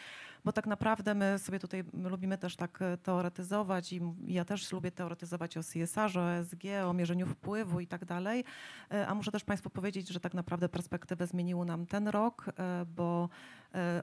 bo tak naprawdę my sobie tutaj my lubimy też tak e, teoretyzować i ja też lubię teoretyzować o CSR, o ESG, o mierzeniu wpływu i tak dalej, E, a muszę też Państwu powiedzieć, że tak naprawdę perspektywę zmienił nam ten rok, bo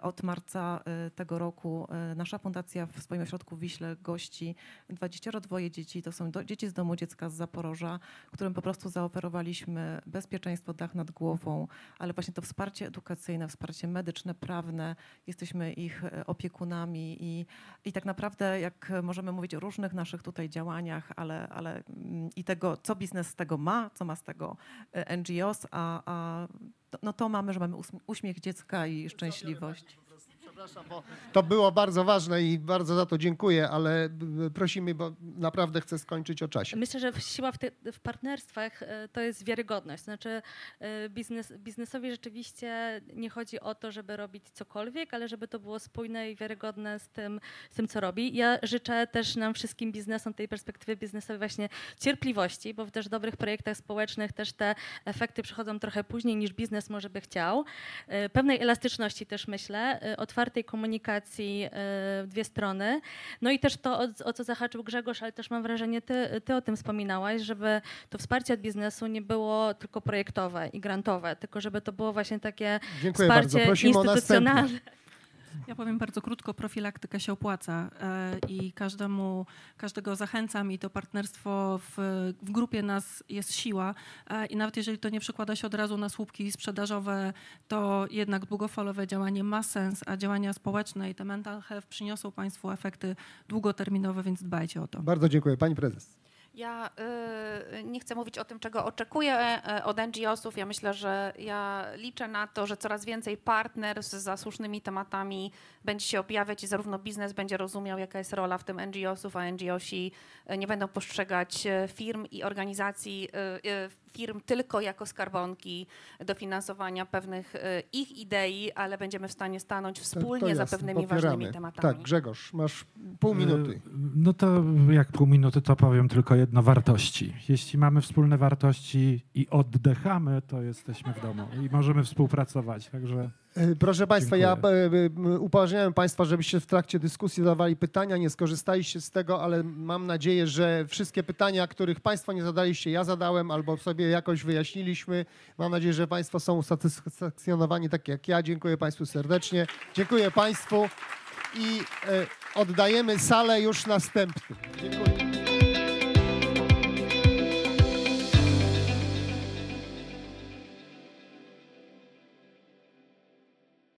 od marca e, tego roku e, nasza fundacja w swoim ośrodku w Wiśle gości 22 dzieci. To są do, dzieci z domu dziecka z Zaporoża, którym po prostu zaoferowaliśmy bezpieczeństwo, dach nad głową, ale właśnie to wsparcie edukacyjne, wsparcie medyczne, prawne. Jesteśmy ich e, opiekunami i, i tak naprawdę, jak możemy mówić o różnych naszych tutaj działaniach, ale, ale mm, i tego, co biznes z tego ma, co ma z tego e, NGOs, a, a no to mamy, że mamy uśmiech dziecka i szczęśliwość. Przepraszam, bo to było bardzo ważne i bardzo za to dziękuję, ale b- prosimy, bo naprawdę chcę skończyć o czasie. Myślę, że siła w, ty, w partnerstwach e, to jest wiarygodność. Znaczy e, biznes, biznesowi rzeczywiście nie chodzi o to, żeby robić cokolwiek, ale żeby to było spójne i wiarygodne z tym, z tym co robi. Ja życzę też nam wszystkim biznesom tej perspektywy biznesowej właśnie cierpliwości, bo w też dobrych projektach społecznych też te efekty przychodzą trochę później niż biznes może by chciał. E, Pewnej elastyczności też myślę, e, otwartej komunikacji e, w dwie strony. No i też to, o, co zahaczył Grzegorz, ale też mam wrażenie, ty, ty o tym wspominałaś, żeby to wsparcie od biznesu nie było tylko projektowe i grantowe, tylko żeby to było właśnie takie Dziękuję bardzo. wsparcie Prosimy o następne. Ja powiem bardzo krótko, profilaktyka się opłaca e, i każdemu, każdego zachęcam i to partnerstwo w, w grupie nas jest siła e, i nawet jeżeli to nie przekłada się od razu na słupki sprzedażowe, to jednak długofalowe działanie ma sens, a działania społeczne i te mental health przyniosą Państwu efekty długoterminowe, więc dbajcie o to. Bardzo dziękuję. Pani prezes. Ja y, nie chcę mówić o tym, czego oczekuję y, od NGO-sów. Ja myślę, że ja liczę na to, że coraz więcej partnerstw za słusznymi tematami będzie się objawiać i zarówno biznes będzie rozumiał, jaka jest rola w tym NGO-sów, a NGO-si nie będą postrzegać y, firm i organizacji y, y, firm tylko jako skarbonki dofinansowania pewnych e, ich idei, ale będziemy w stanie stanąć To- wspólnie to za pewnymi popieramy. ważnymi tematami. Tak, Grzegorz, masz pół minuty. E, No to jak pół minuty, to powiem tylko jedno, wartości. Jeśli mamy wspólne wartości i oddychamy, to jesteśmy w domu i możemy współpracować, także... E, Proszę Państwa, ja Dziękuję. e, e, upoważniałem Państwa, żebyście w trakcie dyskusji zadawali pytania. Nie skorzystaliście z tego, ale mam nadzieję, że wszystkie pytania, których Państwo nie zadaliście, ja zadałem albo sobie jakoś wyjaśniliśmy. Mam nadzieję, że Państwo są usatysfakcjonowani tak jak ja. Dziękuję Państwu serdecznie. Dziękuję Państwu i oddajemy salę już następnym. Dziękuję.